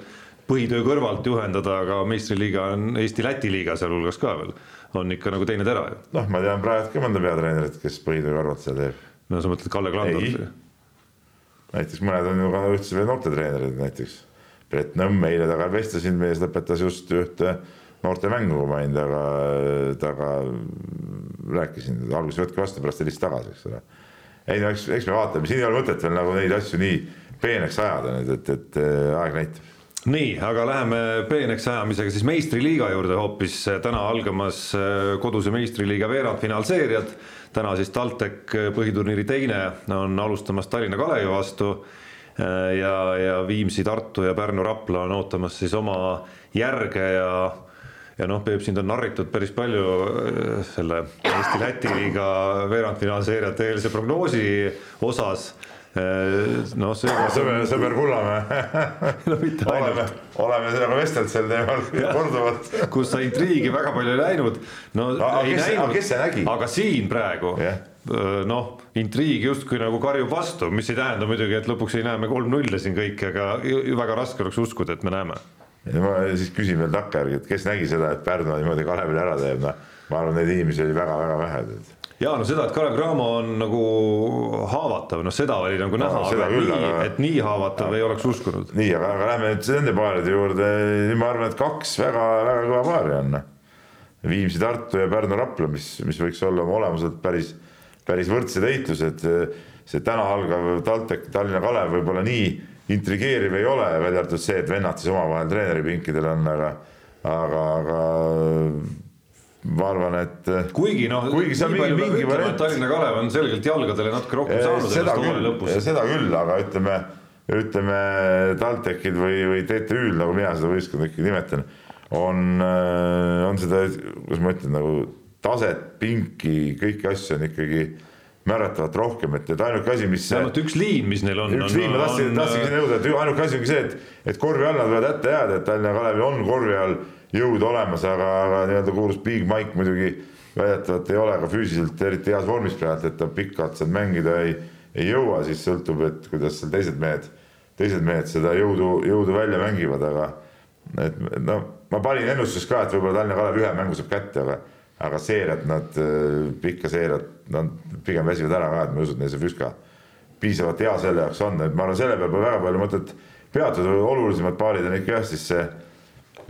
põhitöö kõrvalt juhendada, aga meistriliiga on Eesti-Läti liiga sealhulgas ka veel, on ikka nagu teine tera ju. noh, ma tean praegu ka mõnda peatreenerit, kes põhitöö kõrvalt seda teeb. no sa mõtled Kalle Klandort? näiteks mõned on ju ka üldse veel noortetreenerid, näiteks Brett Nõmm, eile temaga vestlesin, mees lõpetas just ühte noortemängu, ma olin temaga, temaga rääkisin, alguses võtke vastu, pärast helistas tagasi, eks ole ei no eks, eks me vaatame, siin ei ole mõtet veel nagu neid asju nii peeneks ajada nüüd, et, et äh, aeg näitab nii, aga läheme peeneks ajamisega siis meistriliiga juurde hoopis, täna algamas äh, koduse meistriliiga veerandfinaalseeriad. täna siis TalTech põhiturniiri teine on alustamas Tallinna Kalevi vastu. Äh, ja, ja Viimsi, Tartu ja Pärnu, Rapla on ootamas siis oma järge ja ja noh, Peep sind on narritud päris palju äh, selle Eesti-Läti liiga veerandfinaalseeriate eelse prognoosi osas. Äh, noh, see sõber, sõber *laughs* Kullamäe. *laughs* No mitte oleme, oleme sinuga vestelnud sel teemal *laughs* korduvalt. Kus sa intriigi väga palju ei näinud. no aga, ei kes, näinud, kes see nägi? aga siin praegu yeah. noh, intriig justkui nagu karjub vastu, mis ei tähenda muidugi, et lõpuks ei näe me kolm-nulle siin kõike, aga väga raske oleks uskuda, et me näeme ja ma siis küsin veel takkajärgi, et kes nägi seda, et Pärnu niimoodi Kalevile ära teeb, noh, ma arvan, neid inimesi oli väga-väga vähe. ja no seda, et Kalev Cramo on nagu haavatav, noh, seda oli nagu näha no,, aga küll, nii, aga... et nii haavatav ja. ei oleks uskunud. nii, aga, aga lähme nüüd nende paaride juurde, ma arvan, et kaks väga-väga kõva paari on. Noh. Viimsi Tartu ja Pärnu Rapla, mis, mis võiks olla oma olemuselt päris, päris võrdsed heitlused. see täna algav TalTech Tallinna Kalev võib-olla nii intrigeeriv ei ole, välja arvatud see, et vennad siis omavahel treeneripinkidel on, aga, aga, aga ma arvan, et. kuigi noh, kuigi seal mingi, mingi variant. Tallinna Kalev on selgelt jalgadele natuke rohkem saanud seda küll, seda küll, aga ütleme, ütleme TalTechil või, või TTÜ-l, nagu mina seda võistkonda ikkagi nimetan, on, on seda, kuidas ma ütlen, nagu taset, pinki, kõiki asju on ikkagi määratavalt rohkem, et, et ainuke asi, mis. vähemalt üks liin, mis neil on. üks on, liin, ma tahtsin, tahtsingi sinna jõuda, et ainuke asi ongi see, et, et korvi all nad võivad hätta jääda, et Tallinna Kalevil on korvi all jõud olemas, aga, aga nii-öelda kuulus Big Mike muidugi väidetavalt ei ole ka füüsiliselt eriti heas vormis praegu, et ta pikalt seal mängida ei, ei jõua, siis sõltub, et kuidas seal teised mehed, teised mehed seda jõudu, jõudu välja mängivad, aga et no ma panin ennustuses ka, et võib-olla Tallinna Kalev ühe mängu saab kätte, aga aga seeriat nad, pikka seeriat, nad pigem väsivad ära ka, et ma ei usu, et neil see Füska piisavalt hea selle jaoks on, et ma arvan, selle pole väga palju mõtet. Peatuda, olulisemad paarid on ikka jah, siis see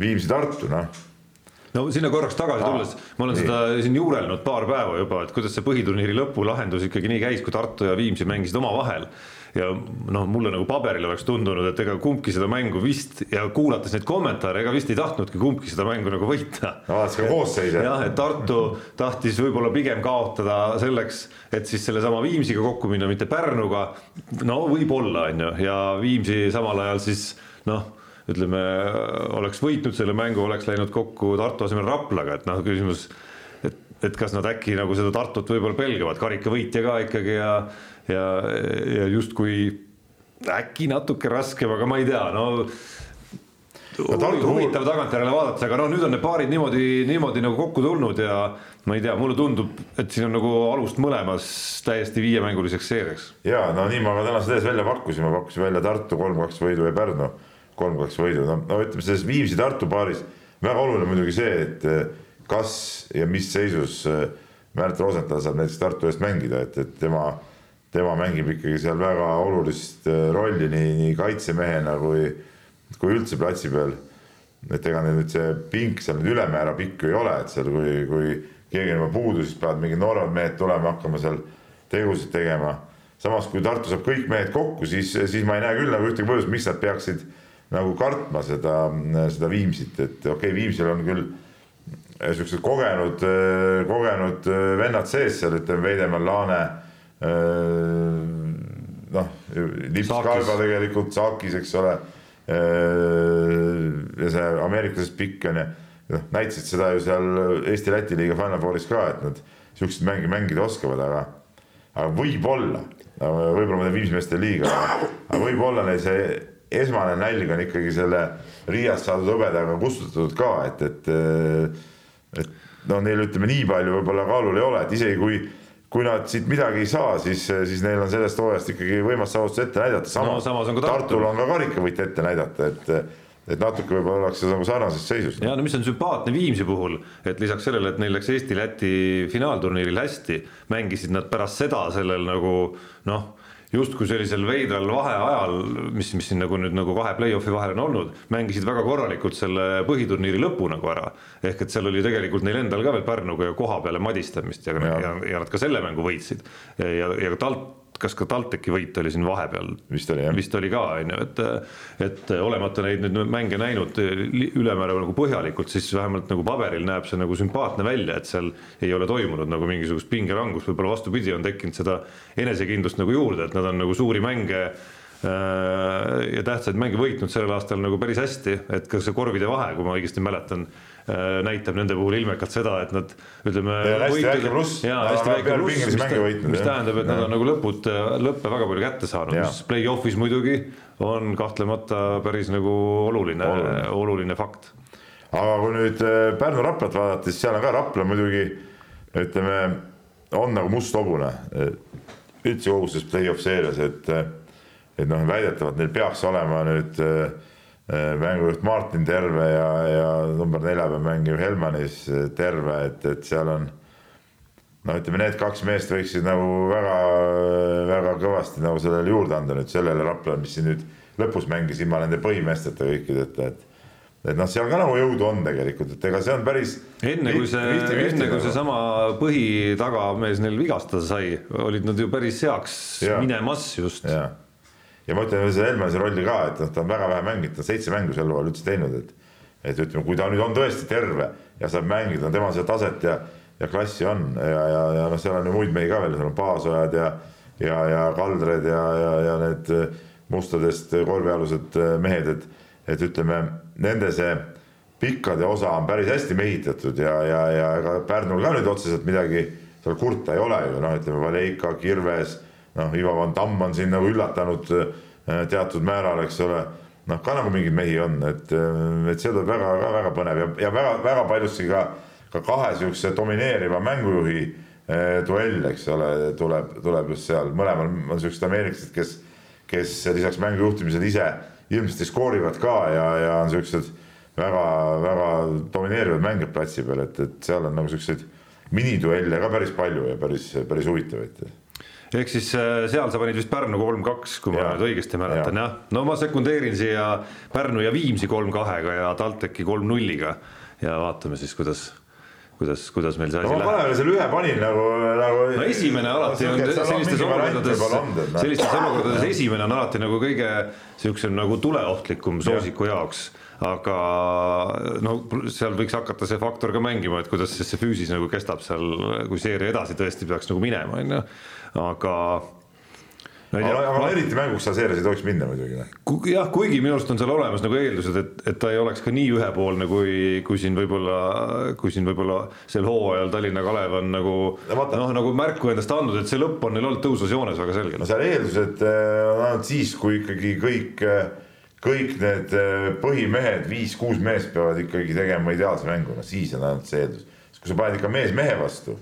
Viimsi-Tartu, noh. No sinna korraks tagasi tulles, ma olen nii. seda siin juurelnud paar päeva juba, et kuidas see põhiturniiri lõpulahendus ikkagi nii käis, kui Tartu ja Viimsi mängisid omavahel ja noh, mulle nagu paberil oleks tundunud, et ega kumbki seda mängu vist ja kuulates neid kommentaare, ega vist ei tahtnudki kumbki seda mängu nagu võita. vaadates ka koosseise. jah, et Tartu tahtis võib-olla pigem kaotada selleks, et siis sellesama Viimsiga kokku minna, mitte Pärnuga. no võib-olla on ju, ja Viimsi samal ajal siis noh ütleme, oleks võitnud selle mängu, oleks läinud kokku Tartu asemel Raplaga, et noh, küsimus, et, et kas nad äkki nagu seda Tartut võib-olla pelgavad, karikavõitja ka ikkagi ja ja, ja justkui äkki natuke raskem, aga ma ei tea, no no Tartu huvitav tagantjärele vaadata, aga noh, nüüd on need paarid niimoodi, niimoodi nagu kokku tulnud ja ma ei tea, mulle tundub, et siin on nagu alust mõlemas täiesti viiemänguliseks seeriaks. ja no nii ma ka tänases ees välja pakkusin, ma pakkusin välja Tartu kolm-kaks võidu ja Pärnu kolm-kaks võidu, no, no ütleme selles Viimsi-Tartu paaris väga oluline muidugi see, et kas ja mis seisus Märt Rosenthal saab näiteks Tartu eest mängida, et, et tema tema mängib ikkagi seal väga olulist äh, rolli nii, nii kaitsemehena kui, kui üldse platsi peal. et ega neil nüüd see pink seal nüüd ülemäära pikk ju ei ole, et seal kui, kui keegi on juba puudu, siis peavad mingid nooremad mehed tulema, hakkama seal tegusid tegema. samas, kui Tartu saab kõik mehed kokku, siis, siis ma ei näe küll nagu ühtegi põhjust, miks nad peaksid nagu kartma seda, seda Viimsit, et okei okay,, Viimsil on küll siuksed kogenud, kogenud vennad sees seal, ütleme Veidemann, Laane Äh, noh, Lips ka juba tegelikult Saakis, eks ole. Äh, ja see ameeriklasest pikk on ju, noh näitasid seda ju seal Eesti-Läti liiga Final Fouris ka, et nad siukseid mänge mängida oskavad, aga, aga võib-olla, võib-olla ma teen viimsmeeste liiga, aga võib-olla neil see esmane nälg on ikkagi selle Riiast saadud hõbedaga kustutatud ka, et, et, et no neil ütleme nii palju võib-olla kaalul ei ole, et isegi kui kui nad siit midagi ei saa, siis, siis neil on sellest hooajast ikkagi võimas saavutus ette näidata, samas no, on Tartul on ka karikavõit ette näidata, et et natuke võib-olla ollakse nagu sarnases seisus. ja no mis on sümpaatne Viimsi puhul, et lisaks sellele, et neil läks Eesti-Läti finaalturniiril hästi, mängisid nad pärast seda sellel nagu noh justkui sellisel veidral vaheajal, mis, mis siin nagu nüüd nagu kahe play-off'i vahel on olnud, mängisid väga korralikult selle põhiturniiri lõpu nagu ära. ehk et seal oli tegelikult neil endal ka veel Pärnuga ja koha peale madistamist ja, ja, ja, ja nad ka selle mängu võitsid. ja, ja TalTech kas ka TalTechi võit oli siin vahepeal? vist oli jah. vist oli ka, on ju, et, et olemata neid nüüd mänge näinud ülemäära nagu põhjalikult, siis vähemalt nagu paberil näeb see nagu sümpaatne välja, et seal ei ole toimunud nagu mingisugust pingerangust, võib-olla vastupidi, on tekkinud seda enesekindlust nagu juurde, et nad on nagu suuri mänge äh, ja tähtsaid mänge võitnud sellel aastal nagu päris hästi, et ka see korvide vahe, kui ma õigesti mäletan näitab nende puhul ilmekalt seda, et nad ütleme. hästi väike pluss. jaa, hästi väike pluss, mis, võitnud, mis tähendab, et ja. nad on nagu lõpud, lõppe väga palju kätte saanud, mis play-off'is muidugi on kahtlemata päris nagu oluline, oluline, oluline fakt. aga kui nüüd äh, Pärnu-Raplat vaadata, siis seal on ka Rapla muidugi ütleme, on nagu must hobune üldse kogu selles play-off seerias, et et noh, väidetavalt neil peaks olema nüüd äh, Äh, mängujuht Martin terve ja, ja number nelja peal mängiv Helmanis äh, terve, et, et seal on no ütleme, need kaks meest võiksid nagu väga, väga kõvasti nagu sellele juurde anda nüüd sellele Raplale, mis siin nüüd lõpus mängis ilma nende põhimeesteta kõikideta, et et noh, seal ka nagu jõudu on tegelikult, et ega see on päris. enne kui see, enne kui seesama põhitagamees neil vigastada sai, olid nad ju päris heaks ja. minemas just ja ma ütlen selle Helmese rolli ka, et noh, ta on väga vähe mänginud, ta on seitse mängu sel hooajal üldse teinud, et et ütleme, kui ta nüüd on tõesti terve ja saab mängida, temal seda taset ja, ja klassi on ja, ja, ja noh, seal on ju muid mehi ka veel, seal on Paasojad ja ja, ja Kaldred ja, ja, ja need mustadest korvialused mehed, et et ütleme, nende see pikkade osa on päris hästi mehitatud ja, ja, ja ega Pärnul ka nüüd otseselt midagi seal kurta ei ole ju, noh, ütleme Valeika, Kirves noh, Ivo Van Tamm on siin nagu üllatanud äh, teatud määral, eks ole. noh, ka nagu mingeid mehi on, et, äh, et see tuleb väga, väga põnev. Ja, ja väga, väga paljuski ka, ka kahe sihukese domineeriva mängujuhi eh, duell, eks ole, tuleb, tuleb just seal, mõlemal on siuksed ameeriklased, kes, kes lisaks mängu juhtimisele ise ilmselt skoorivad ka ja, ja on siuksed väga-väga domineerivad mängijad platsi peal, et, et seal on nagu siukseid miniduelle ka päris palju ja päris, päris huvitavaid ehk siis äh, seal sa panid vist Pärnu kolm-kaks, kui ma ja. nüüd õigesti mäletan ja. jah, no ma sekundeerin siia Pärnu ja Viimsi kolm-kahega ja TalTechi kolm-nulliga ja vaatame siis, kuidas kuidas, kuidas meil see asi no, läheb. paneme selle ühe panin nagu, nagu. no esimene alati on sellistes olukordades, sellistes olukordades esimene on alati nagu kõige siuksem nagu tuleohtlikum soosiku jaoks aga no seal võiks hakata see faktor ka mängima, et kuidas siis see füüsis nagu kestab seal, kui seeria edasi tõesti peaks nagu minema, on ju, aga no ei tea. aga ma... eriti mänguks seal seerias ei tohiks minna muidugi. Noh. jah, kuigi minu arust on seal olemas nagu eeldused, et, et ta ei oleks ka nii ühepoolne, kui, kui siin võib-olla, kui siin võib-olla sel hooajal Tallinna Kalev on nagu noh, nagu märku endast andnud, et see lõpp on neil olnud tõusvas joones väga selgelt. no seal eeldused äh, on ainult siis, kui ikkagi kõik, äh, kõik need äh, põhimehed, viis-kuus meest peavad ikkagi tegema ideaalse mängu, no siis on ainult see eeldus. kui sa paned ikka mees mehe vastu,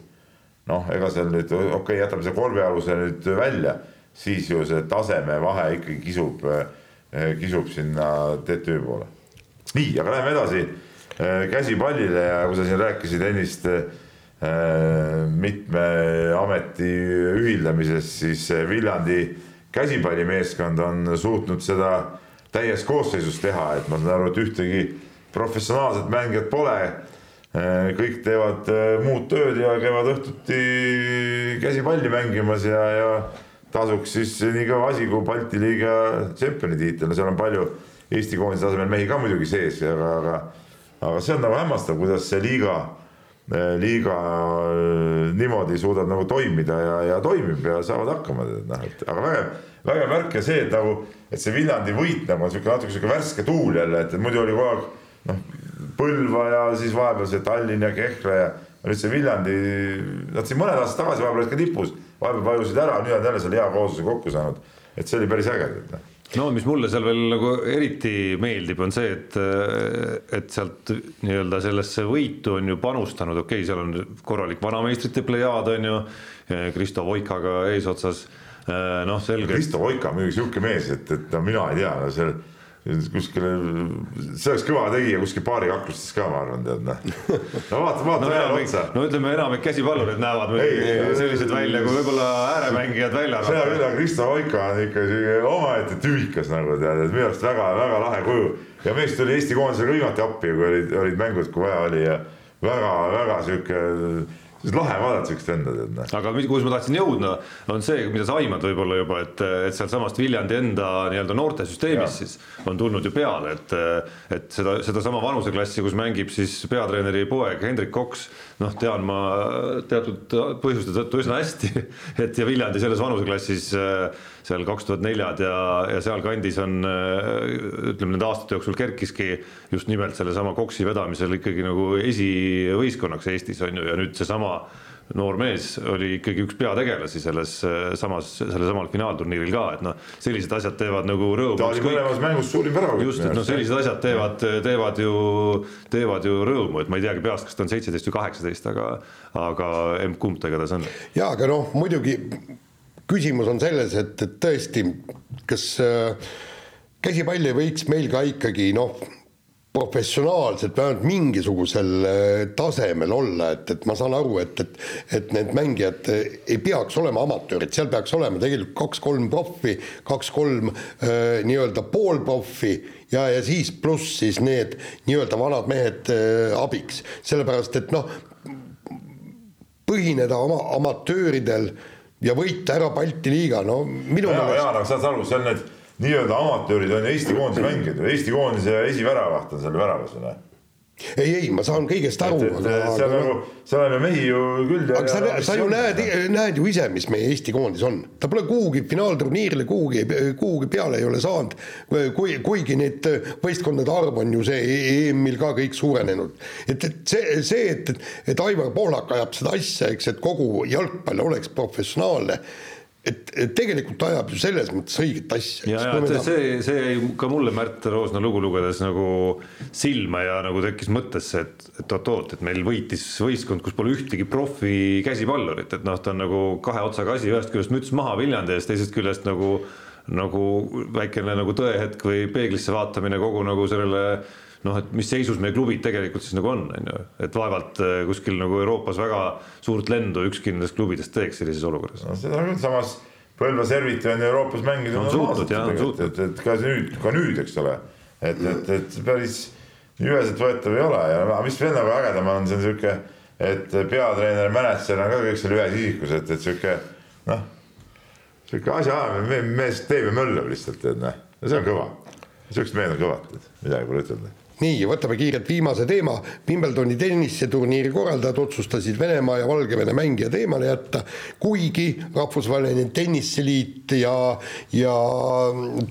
noh, ega seal nüüd okei okay,, jätame selle korvialuse nüüd välja siis ju see tasemevahe ikkagi kisub, eh, kisub sinna TTÜ poole. nii, aga läheme edasi eh, käsipallile ja kui sa siin rääkisid ennist eh, mitme ameti ühildamisest, siis Viljandi käsipallimeeskond on suutnud seda täies koosseisus teha, et ma saan aru, et ühtegi professionaalset mängijat pole. Kõik teevad muud tööd ja käivad õhtuti käsipalli mängimas ja, ja tasuks siis nii kõva asi kui Balti liiga tšempioni tiitel, no seal on palju Eesti koondise tasemel mehi ka muidugi sees, aga, aga, aga see on nagu hämmastav, kuidas see liiga, liiga äh, niimoodi suudab nagu toimida ja, ja toimib ja saavad hakkama, noh, et aga vägev, vägev märk ja see, et nagu, et see Viljandi võit nagu on sihuke natuke sihuke värske tuul jälle, et muidu oli kogu aeg noh, Põlva ja siis vahepeal see Tallinn ja Kehra ja nüüd see Viljandi, nad siin mõned aastad tagasi vahepeal olid ka tipus vahepeal vajusid ära, nüüd on jälle selle hea koosluse kokku saanud. et see oli päris äge, noh no mis mulle seal veel nagu eriti meeldib, on see, et, et sealt nii-öelda sellesse võitu on ju panustanud, okei okay,, seal on korralik vanameistrite plejaad on ju, Kristo Voikaga eesotsas, noh selge. Kristo Voika on muidugi sihuke mees, et, et no mina ei tea no,, see kuskile, see oleks kõva tegija kuskil baarikaklustes ka, ma arvan, tead noh. no vaata, vaata no, enamik, otsa. no ütleme, enamik käsipallurid näevad muidugi sellised välja, kui võib-olla ääremängijad välja seda küll, aga Kristo Oika on ikka omaette tüvikas nagu tead, et minu arust väga-väga lahe kuju. ja mees tuli Eesti koondisele ka viimati appi, kui olid, olid mängud, kui vaja oli ja väga-väga sihuke siis lahe vaadata siukest venda tead noh. aga kus ma tahtsin jõudma, on see, mida sa aimad võib-olla juba, et, et sealtsamast Viljandi enda nii-öelda noortesüsteemis siis on tulnud ju peale, et, et seda, sedasama vanuseklassi, kus mängib siis peatreeneri poeg Hendrik Koks, noh, tean ma teatud põhjuste tõttu üsna hästi, *laughs* et ja Viljandi selles vanuseklassis seal kaks tuhat neljad ja, ja sealkandis on ütleme nende aastate jooksul kerkiski just nimelt sellesama Koksi vedamisel ikkagi nagu esivõistkonnaks Eestis on ju, ja nüüd seesama noor mees oli ikkagi üks peategelasi selles samas, sellesamal finaalturniiril ka, et noh, sellised asjad teevad nagu rõõmu. mõlemas mängus suurim värav. just, et noh, sellised asjad teevad, teevad ju, teevad ju rõõmu, et ma ei teagi peast, kas ta on seitseteist või kaheksateist, aga, aga emb-kumb ta igatahes on. ja, aga noh, muidugi küsimus on selles, et, et tõesti, kas äh, käsipall ei võiks meil ka ikkagi noh, professionaalselt vähemalt mingisugusel äh, tasemel olla, et, et ma saan aru, et, et, et need mängijad äh, ei peaks olema amatöörid, seal peaks olema tegelikult kaks-kolm proffi, kaks-kolm äh, nii-öelda poolproffi ja, ja siis pluss siis need nii-öelda vanad mehed äh, abiks, sellepärast et noh, põhineda oma amatööridel ja võita ära Balti liiga, no minu meelest. Jaan, aga saad sa aru, seal need nii-öelda amatöörid on Eesti koondise mängijad ju, Eesti koondise esiväravaht on seal väravas ju noh ei, ei, ma saan kõigest aru. seal nagu, seal on ju mehi ju küll. aga sa, sa ju näed, näed ju ise, mis meie Eesti koondis on, ta pole kuhugi finaalturniirile kuhugi, kuhugi peale ei ole saanud. kui, kuigi need võistkondade arv on ju see EM-il ka kõik suurenenud. et, et see, see, et, et, et Aivar Pohlak ajab seda asja, eks, et kogu jalgpall oleks professionaalne et, et tegelikult ajab ju selles mõttes õiget asja. ja, ja ta... see, see jäi ka mulle Märt Roosna lugu lugedes nagu silma ja nagu tekkis mõttesse, et, et oot-oot, et meil võitis võistkond, kus pole ühtegi profi käsipallurit, et noh, ta on nagu kahe otsaga asi, ühest küljest müts maha Viljandi ees, teisest küljest nagu nagu väikene nagu tõehetk või peeglisse vaatamine kogu nagu sellele noh, et mis seisus meie klubid tegelikult siis nagu on, on ju, et vaevalt äh, kuskil nagu Euroopas väga suurt lendu ükski nendest klubidest teeks sellises olukorras. no seda küll, samas Põlva Serviti on Euroopas mänginud. on suutnud jah, on suutnud. et, et ka nüüd, ka nüüd, eks ole, et, et, et päris üheselt võetav ei ole ja mis veel nagu ägedam on, see on sihuke, et peatreener, mänedžer on ka kõik seal ühes isikus, et, et sihuke noh, sihuke asjaajamine, mees teeb ja möllab lihtsalt, tead noh, see on kõva. sihukesed mehed on kõvad, midagi pole ütelda nii, võtame kiirelt viimase teema. Wimbledoni tenniseturniiri korraldajad otsustasid Venemaa ja Valgevene mängijad eemale jätta, kuigi Rahvusvaheline Tenniseliit ja, ja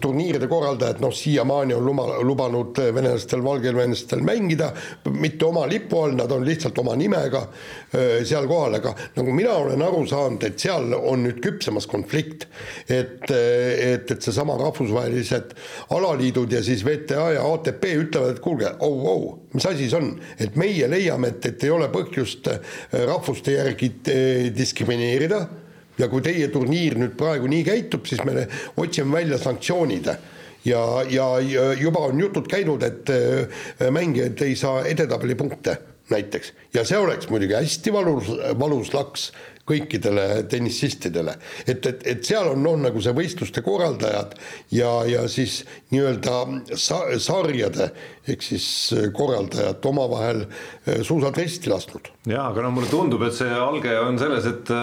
turniiride korraldajad noh, siiamaani on luma, lubanud venelastel, valgevenelastel mängida, mitte oma lipu all, nad on lihtsalt oma nimega seal kohal, aga nagu mina olen aru saanud, et seal on nüüd küpsemas konflikt. et, et, et seesama rahvusvahelised alaliidud ja siis VTA ja ATP ütlevad, et kuulge, kuulge, au-au, mis asi see on, et meie leiame, et, et ei ole põhjust äh, rahvuste järgi äh, diskrimineerida. Ja kui teie turniir nüüd praegu nii käitub, siis me otsime välja sanktsioonid. Ja, ja juba on jutud käinud, et äh, mängijad ei saa edetabeli punkte näiteks. Ja see oleks muidugi hästi valus, valus laks kõikidele tennisistidele. et, et, et seal on, on nagu see võistluste korraldajad ja, ja siis nii-öelda sa, sarjade ehk siis korraldajad omavahel eh, suusad risti lasknud. jaa, aga no mulle tundub, et see alge on selles, et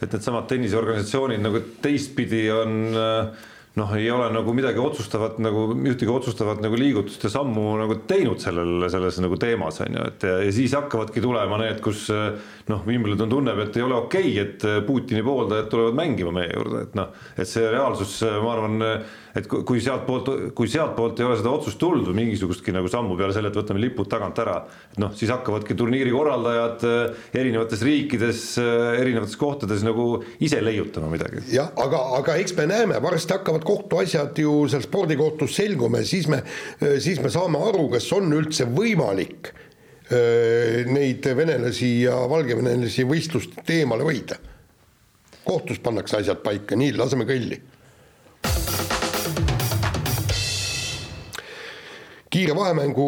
et needsamad tenniseorganisatsioonid nagu teistpidi on äh, noh, ei ole nagu midagi otsustavat nagu ühtegi otsustavat nagu liigutust ja sammu nagu teinud sellel, selles nagu teemas on ju, et ja, ja siis hakkavadki tulema need, kus noh, Wimbledon tunneb, et ei ole okei okay,, et Putini pooldajad tulevad mängima meie juurde, et noh, et see reaalsus, ma arvan et kui sealtpoolt, kui sealtpoolt ei ole seda otsust tulnud või mingisugustki nagu sammu peale selle, et võtame lipud tagant ära, et noh, siis hakkavadki turniiri korraldajad eh, erinevates riikides, eh, erinevates kohtades nagu ise leiutama midagi. jah, aga, aga eks me näeme, varsti hakkavad kohtuasjad ju seal spordikohtus selguma ja siis me, eh, siis me saame aru, kas on üldse võimalik neid venelasi ja valgevenelasi võistlust eemale hoida. kohtus pannakse asjad paika, nii, laseme kõlli kiire vahemängu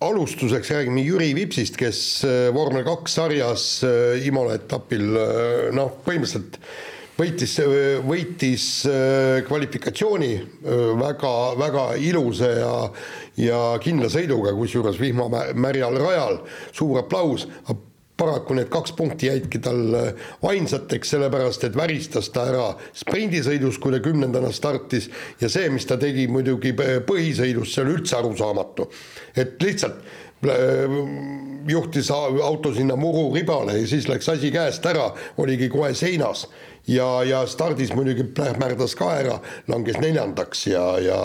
alustuseks räägime Jüri Vipsist, kes äh, vormel kaks sarjas äh, Imola etapil äh, noh, põhimõtteliselt võitis, võitis kvalifikatsiooni väga, väga ilusa ja ja kindla sõiduga, kusjuures vihmamärjal rajal, suur aplaus, paraku need kaks punkti jäidki tal äh, ainsateks, sellepärast et väristas ta ära sprindisõidus, kui ta kümnendana startis ja see, mis ta tegi muidugi põhisõidus, see oli üldse arusaamatu. et lihtsalt äh, juhtis auto sinna mururibale ja siis läks asi käest ära, oligi kohe seinas ja, ja stardis muidugi plähmerdas ka ära, langes neljandaks ja, ja,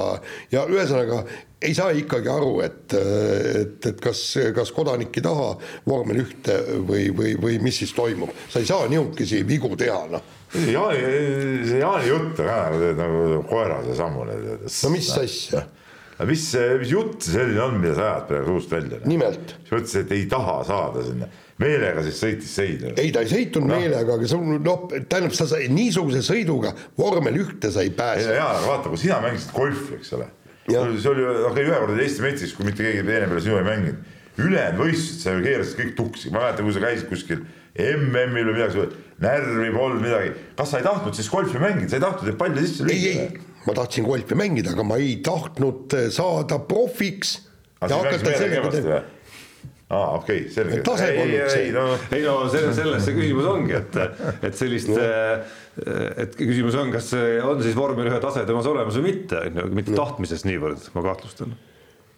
ja ühesõnaga ei saa ikkagi aru, et, et, et kas, kas kodanik ei taha vormel ühte või, või, või mis siis toimub, sa ei saa nihukesi vigu teha, noh. Jaani, see Jaani jutt on ka nagu, nagu koerase sammune. no mis asja? Mis, mis jutt see selline on, mida sa ajad praegu suust välja? nimelt. sa mõtlesid, et ei taha saada sinna meelega siis sõitis seina. ei, ta ei sõitnud no. meelega, aga see on noh, tähendab, sa sai niisuguse sõiduga vormel ühte sa ei pääse. ja, ja vaata, kui sina mängisid golfi, eks ole see oli, okei, ühe korda Eesti metsas, kui mitte keegi teine peale sinu ei mänginud. ülejäänud võistlused, sa ju keerasid kõik tuksi, ma mäletan, kui sa käisid kuskil MM-il või midagi, närvi polnud midagi. kas sa ei tahtnud siis golfi mängida, sa ei tahtnud neid palle sisse lüüa? ei, ei, ma tahtsin golfi mängida, aga ma ei tahtnud eh, saada profiks. aa okei selge. polnud see. ei no, ei, no selles, selles see küsimus ongi, et, et sellist no., et küsimus on, kas on siis vormel ühe tase temas olemas või mitte, on ju, mitte no. tahtmisest niivõrd, ma kahtlustan.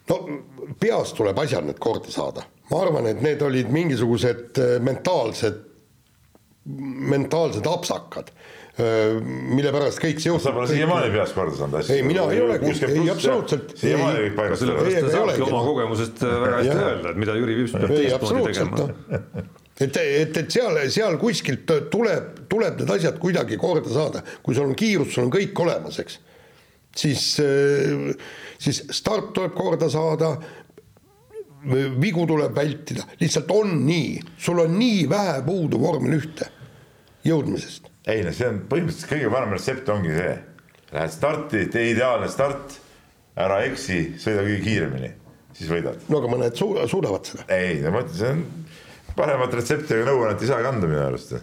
no peas tuleb asjad need korda saada, ma arvan, et need olid mingisugused mentaalsed, mentaalsed apsakad mille pärast kõik see juhtub. sa pole siiamaani peas korda saanud asju. ei, mina ei olegi, ei absoluutselt. siiamaani kõik paigast. sellepärast te saabki oma kogemusest äh, väga hästi öelda, et mida Jüri Vips peab teistmoodi tegema. et, et, et seal, seal kuskilt tuleb, tuleb need asjad kuidagi korda saada, kui sul on kiirus, sul on kõik olemas, eks. siis, äh, siis start tuleb korda saada, vigu tuleb vältida, lihtsalt on nii, sul on nii vähe puudu vormel ühte jõudmisest ei no see on põhimõtteliselt kõige parem retsept ongi see, lähed starti, tee ideaalne start, ära eksi, sõida kõige kiiremini. siis võidad. no aga mõned su suudavad seda. ei, no ma ütlen, see on paremat retsepti ega nõuannet ei saagi anda minu arust.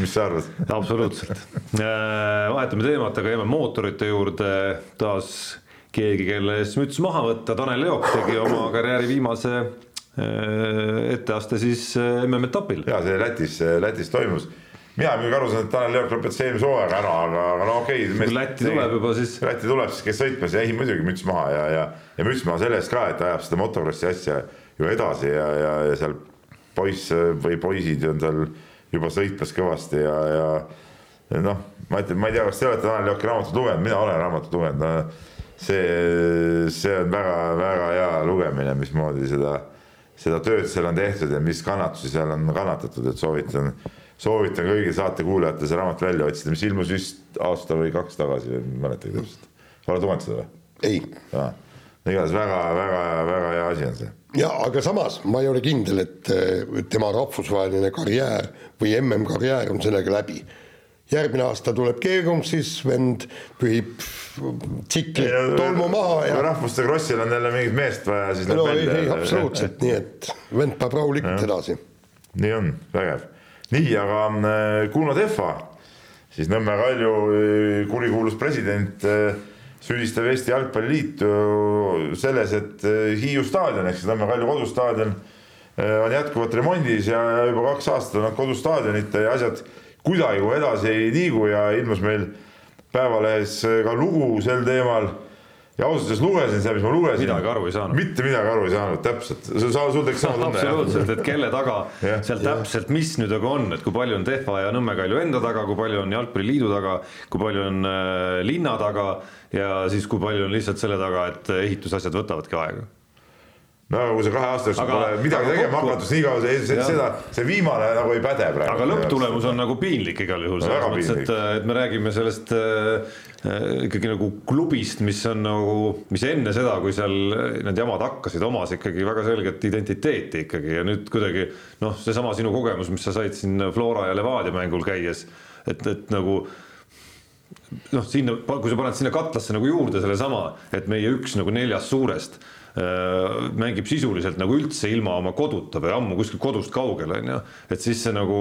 mis sa arvad? absoluutselt äh, vahetame teemat, aga jääme mootorite juurde taas keegi, kelle eest müts maha võtta, Tanel Jook tegi oma karjääri viimase äh, etteaste siis äh, MM-etapil. ja see Lätis, Lätis toimus mina muidugi aru saan, et Tanel Jõerk lõpetas eelmise hooajaga ära, aga, aga no okei okay,. Läti tuleb juba siis. Läti tuleb siis, kes sõitmas ja ei muidugi müts maha ja, ja, ja müts maha selle eest ka, et ajab seda motokrossi asja ju edasi ja, ja, ja seal poiss või poisid on seal juba sõitmas kõvasti ja, ja noh, ma ütlen, ma ei tea, kas te olete Tanel Jõerki raamatut lugenud, mina olen raamatut lugenud no,. see, see on väga-väga hea lugemine, mismoodi seda, seda tööd seal on tehtud ja mis kannatusi seal on kannatatud, et soovitan soovitan kõigil saatekuulajatel see raamat välja otsida, mis ilmus vist aasta või kaks tagasi või ei mäletagi täpselt. oled lugenud seda või? ei. igatahes väga-väga-väga hea asi on see. ja aga samas ma ei ole kindel, et tema rahvusvaheline karjäär või MM-karjäär on sellega läbi järgmine aasta tuleb keegum, siis vend pühib tsikli tolmu maha ja. rahvuste krossil on jälle mingit meest vaja, siis no, ei, ei absoluutselt, nii et vend peab rahulikult edasi. nii on, vägev nii, aga äh, Kuno Tehva, siis Nõmme Kalju äh, kurikuulus president äh, süüdistab Eesti Jalgpalliliitu selles, et Hiiu staadion ehk siis Nõmme Kalju kodustaadion on jätkuvalt remondis ja juba kaks aastat on nad kodustaadionit ja asjad kuidagi edasi ei liigu ja ilmus meil Päevalehes ka lugu sel teemal ja ausalt öeldes lugesin seda, mis ma lugesin. midagi aru ei saanud. mitte midagi aru ei saanud, täpselt, sa, sul tekkis sama tunne. absoluutselt, et kelle taga *laughs* seal täpselt, mis nüüd aga on, et kui palju on Tehva ja Nõmme Kalju enda taga, kui palju on Jalgpalliliidu taga, kui palju on äh, linna taga ja siis kui palju on lihtsalt selle taga, et ehitusasjad võtavadki aega no kui sa kahe aasta jooksul pole midagi tegema hakatud, nii kaua see, seda, see viimane nagu ei päde praegu. aga lõpptulemus on nagu piinlik igal juhul no,, selles mõttes, et, et me räägime sellest äh, ikkagi nagu klubist, mis on nagu, mis enne seda, kui seal need jamad hakkasid, omas ikkagi väga selget identiteeti ikkagi. Ja nüüd kuidagi noh, seesama sinu kogemus, mis sa said siin Flora ja Levadia mängul käies, et, et nagu noh, sinna, kui sa paned sinna katlasse nagu juurde sellesama, et meie üks nagu neljast suurest Äh, mängib sisuliselt nagu üldse ilma oma koduta või ammu kuskil kodust kaugel, on ju. et siis see nagu,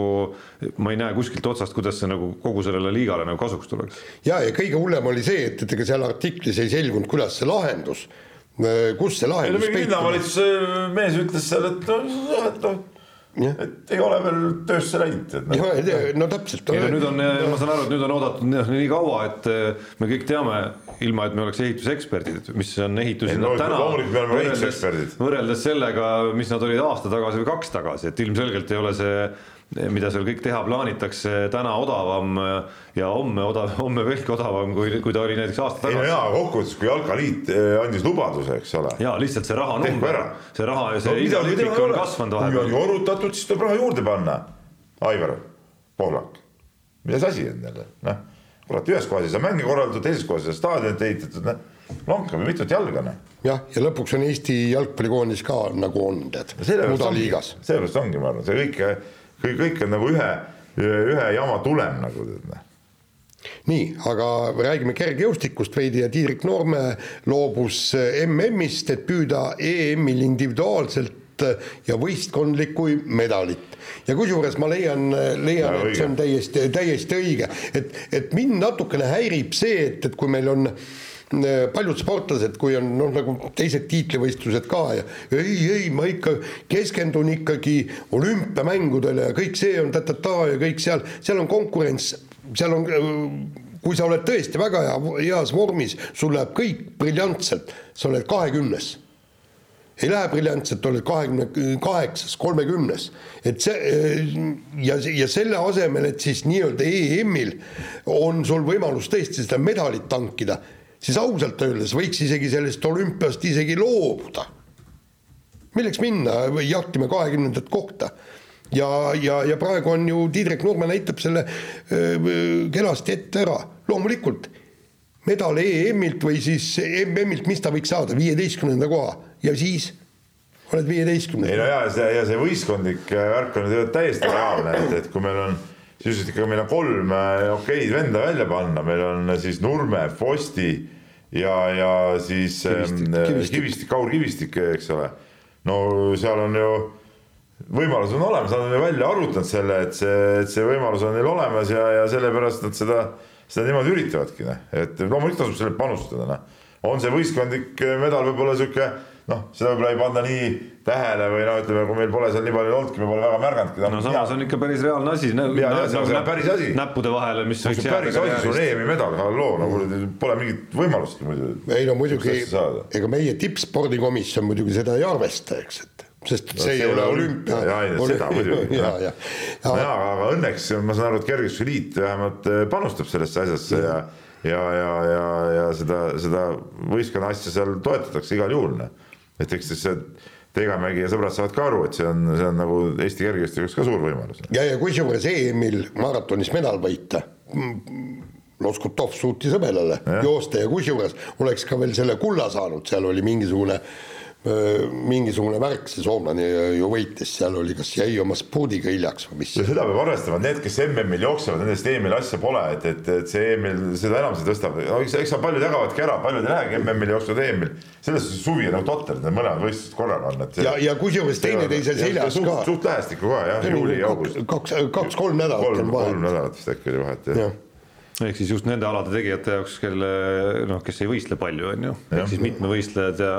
ma ei näe kuskilt otsast, kuidas see nagu kogu sellele liigale nagu kasuks tuleks. ja, ja kõige hullem oli see, et, et ega seal artiklis ei selgunud, kuidas see lahendus, äh, kus see lahendus. linnavalitsuse mees ütles seal, et noh, et noh et ei ole veel töösse läinud. No. no täpselt. ei no nüüd on, ma saan aru, et nüüd on oodatud nii kaua, et äh, me kõik teame, ilma et me oleks ehituseksperdid, mis on ehitusi no, täna võrreldes, võrreldes sellega, mis nad olid aasta tagasi või kaks tagasi, et ilmselgelt ei ole see mida seal kõik teha plaanitakse, täna odavam ja homme odav, *laughs* homme veelgi odavam, kui, kui ta oli näiteks aasta tagasi. ei no jaa, kokkuvõttes, kui Jalkaliit eh, andis lubaduse, eks ole. jaa, lihtsalt see raha number, see raha ja see no, idaoliitlik on kasvanud vahepeal. kui on korrutatud, siis tuleb raha juurde panna. Aivar Pohlak, milles asi on jälle, noh. kurat, ühes kohas ei saa mänge korraldatud, teises kohas ei saa staadionit ehitatud, noh lonkame mitut jalga, noh. jah, ja lõpuks on Eesti jalgpallikoondis ka nagu on, tead, mudaliigas. sellepärast ongi, ma arvan, see kõik kõik, kõik on nagu ühe, ühe jama tulem nagu tead noh. nii, aga räägime kergejõustikust veidi ja Tiirik Noorme loobus MM-ist, et püüda EM-il individuaalselt ja võistkondlikku medalit. ja kusjuures ma leian, leian, et see on täiesti, täiesti õige, et, et mind natukene häirib see, et, et kui meil on äh, Äh, paljud sportlased, kui on noh, nagu teised tiitlivõistlused ka ja ei, ei, ma ikka keskendun ikkagi olümpiamängudele ja kõik see on ta-ta-ta ja kõik seal, seal on konkurents, seal on kui sa oled tõesti väga hea, heas vormis, sul läheb kõik briljantselt, sa oled kahekümnes. Ei lähe briljantselt, oled kahekümne kaheksas, kolmekümnes. et see ja, ja selle asemel, et siis nii-öelda EM-il on sul võimalus tõesti seda medalit tankida siis ausalt öeldes võiks isegi sellest olümpiast isegi loobuda. milleks minna jahtima kahekümnendat kohta ja, ja, ja praegu on ju Tiidrek Nurme näitab selle öö, kenasti ette ära, loomulikult medal EM-ilt või siis MM-ilt, mis ta võiks saada, viieteistkümnenda koha ja siis oled viieteistkümnes. ei no ja see, ja see võistkondlik värk on täiesti reaalne, et, et kui meil on sisuliselt ikka meil on kolm okeid venda välja panna, meil on siis Nurme, Fosti ja, ja siis kivistik, ähm, kivistik. kivistik, Kaur Kivistik, eks ole. no seal on ju võimalus on olemas, nad on ju välja arvutanud selle, et see, et see võimalus on neil olemas ja, ja sellepärast nad seda, seda niimoodi üritavadki, noh, et loomulikult tasub sellele panustada, noh. on see võistkondlik medal võib-olla sihuke noh, seda võib-olla ei panda nii tähele või no ütleme, kui meil pole seal nii palju olnudki, me pole väga märganudki. no samas on ikka päris reaalne asi. ja, ja see on näp päris asi. näppude vahele, mis võiks jääda. päris asi, sul on EM-i medal, halloo, no kuule, pole mingit võimalustki muidu. ei no muidugi, ega meie tippspordikomisjon muidugi seda ei arvesta, eks, et sest no, see ei ole olümpia. ja, ja seda muidugi. ja, ja, ja. nojaa, aga õnneks ma saan aru, et kergejõustikuliit vähemalt eh, panustab sellesse asjasse ja, ja, ja, ja, ja seda, seda võistkonna asja seal toetatakse igal juhul noh et eks siis see Teegamägi ja sõbrad saavad ka aru, et see on, see on nagu Eesti kergejõustikuks ka suur võimalus. ja, ja kusjuures EM-il maratonis medal võita, Loskutov suutis hõbedale joosta ja kusjuures oleks ka veel selle kulla saanud, seal oli mingisugune mingisugune värk, see soomlane ju võitis, seal oli, kas jäi oma spordiga hiljaks või mis. seda peab arvestama, et need, kes MM-il jooksevad, nendest EM-il asja pole, et, et, et see EM-il seda enam see tõstab, no eks, eks paljud jagavadki ära, paljud ei lähegi MM-il jooksevad EM-il. selles suhtes suvi on nagu totter, need mõlemad võistlused korraga on, et. ja, ja kusjuures teineteise seljas ka. suht lähestikku ka jah, juuli ja august. kaks, kaks-kolm nädalat kolm, on vahet. kolm nädalat vist äkki oli vahet jah ja ehk siis just nende alade tegijate jaoks, kelle noh, kes ei võistle palju, on ju, ehk siis mitmevõistlejad ja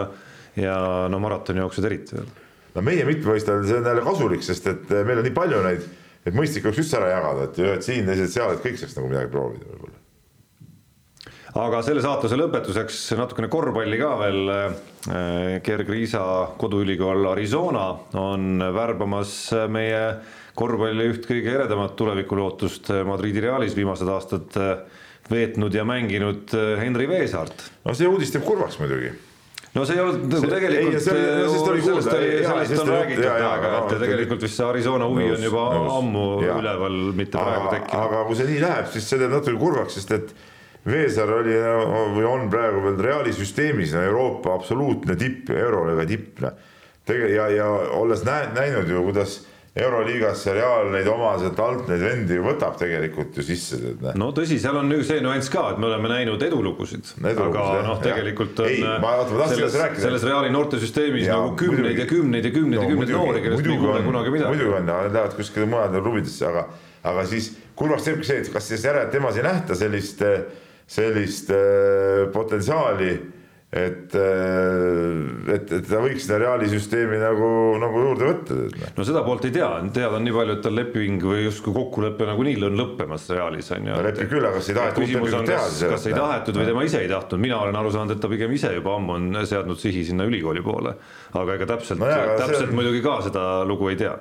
ja no maratonijooksjad eriti veel. no meie mitmevõistlejad, see on jälle kasulik, sest et eh, meil on nii palju neid, et mõistlik oleks üldse ära jagada, et ühed siin, teised seal, et kõik saaks nagu midagi proovida võib-olla aga selle saatuse lõpetuseks natukene korvpalli ka veel. Eh, Gerg Riisa koduülikool Arizona on värbamas meie korvpalli üht kõige eredamat tulevikulootust Madridi Realis viimased aastad veetnud ja mänginud Henri Veesaart. no see uudis teeb kurvaks muidugi no see ei olnud nagu tegelikult, sellest kuulda, sellest on räägitud aega, et tegelikult vist see Arizona huvi on juba ammu üleval, mitte praegu tekkinud. aga kui see nii läheb, siis see teeb natuke kurvaks, sest et Veesaar oli või on praegu veel Reali süsteemis Euroopa absoluutne tipp, euroliiga tipp. Noh. ja, ja olles näinud ju, kuidas euroliigas Real neid oma sealt alt neid vendi võtab tegelikult ju sisse. no tõsi, seal on see nüanss ka, et me oleme näinud edulugusid, aga noh, tegelikult on ei, ma, ma selles, selles Reali noortesüsteemis ja, nagu kümneid ja kümneid ja kümneid no, ja kümneid noori, kellest me ei kuule kunagi midagi. muidugi on, nad lähevad kuskile mujale klubidesse, aga, aga siis kurvaks teebki see, et kas siis järelikult temas ei nähta sellist, sellist äh, potentsiaali et, äh, et, et ta võiks seda Reali süsteemi nagu, nagu juurde võtta. Noh. no seda poolt ei tea, teada on nii palju, et tal leping või justkui kokkulepe nagunii on lõppemas Realis on ju. no leping küll, aga kas ei tahetud uut lepingut teha siis? kas ei tahetud või tema ise ei tahtnud, mina olen aru saanud, et ta pigem ise juba ammu on seadnud sihi sinna ülikooli poole. aga ega täpselt no, täpselt on... muidugi ka seda lugu ei tea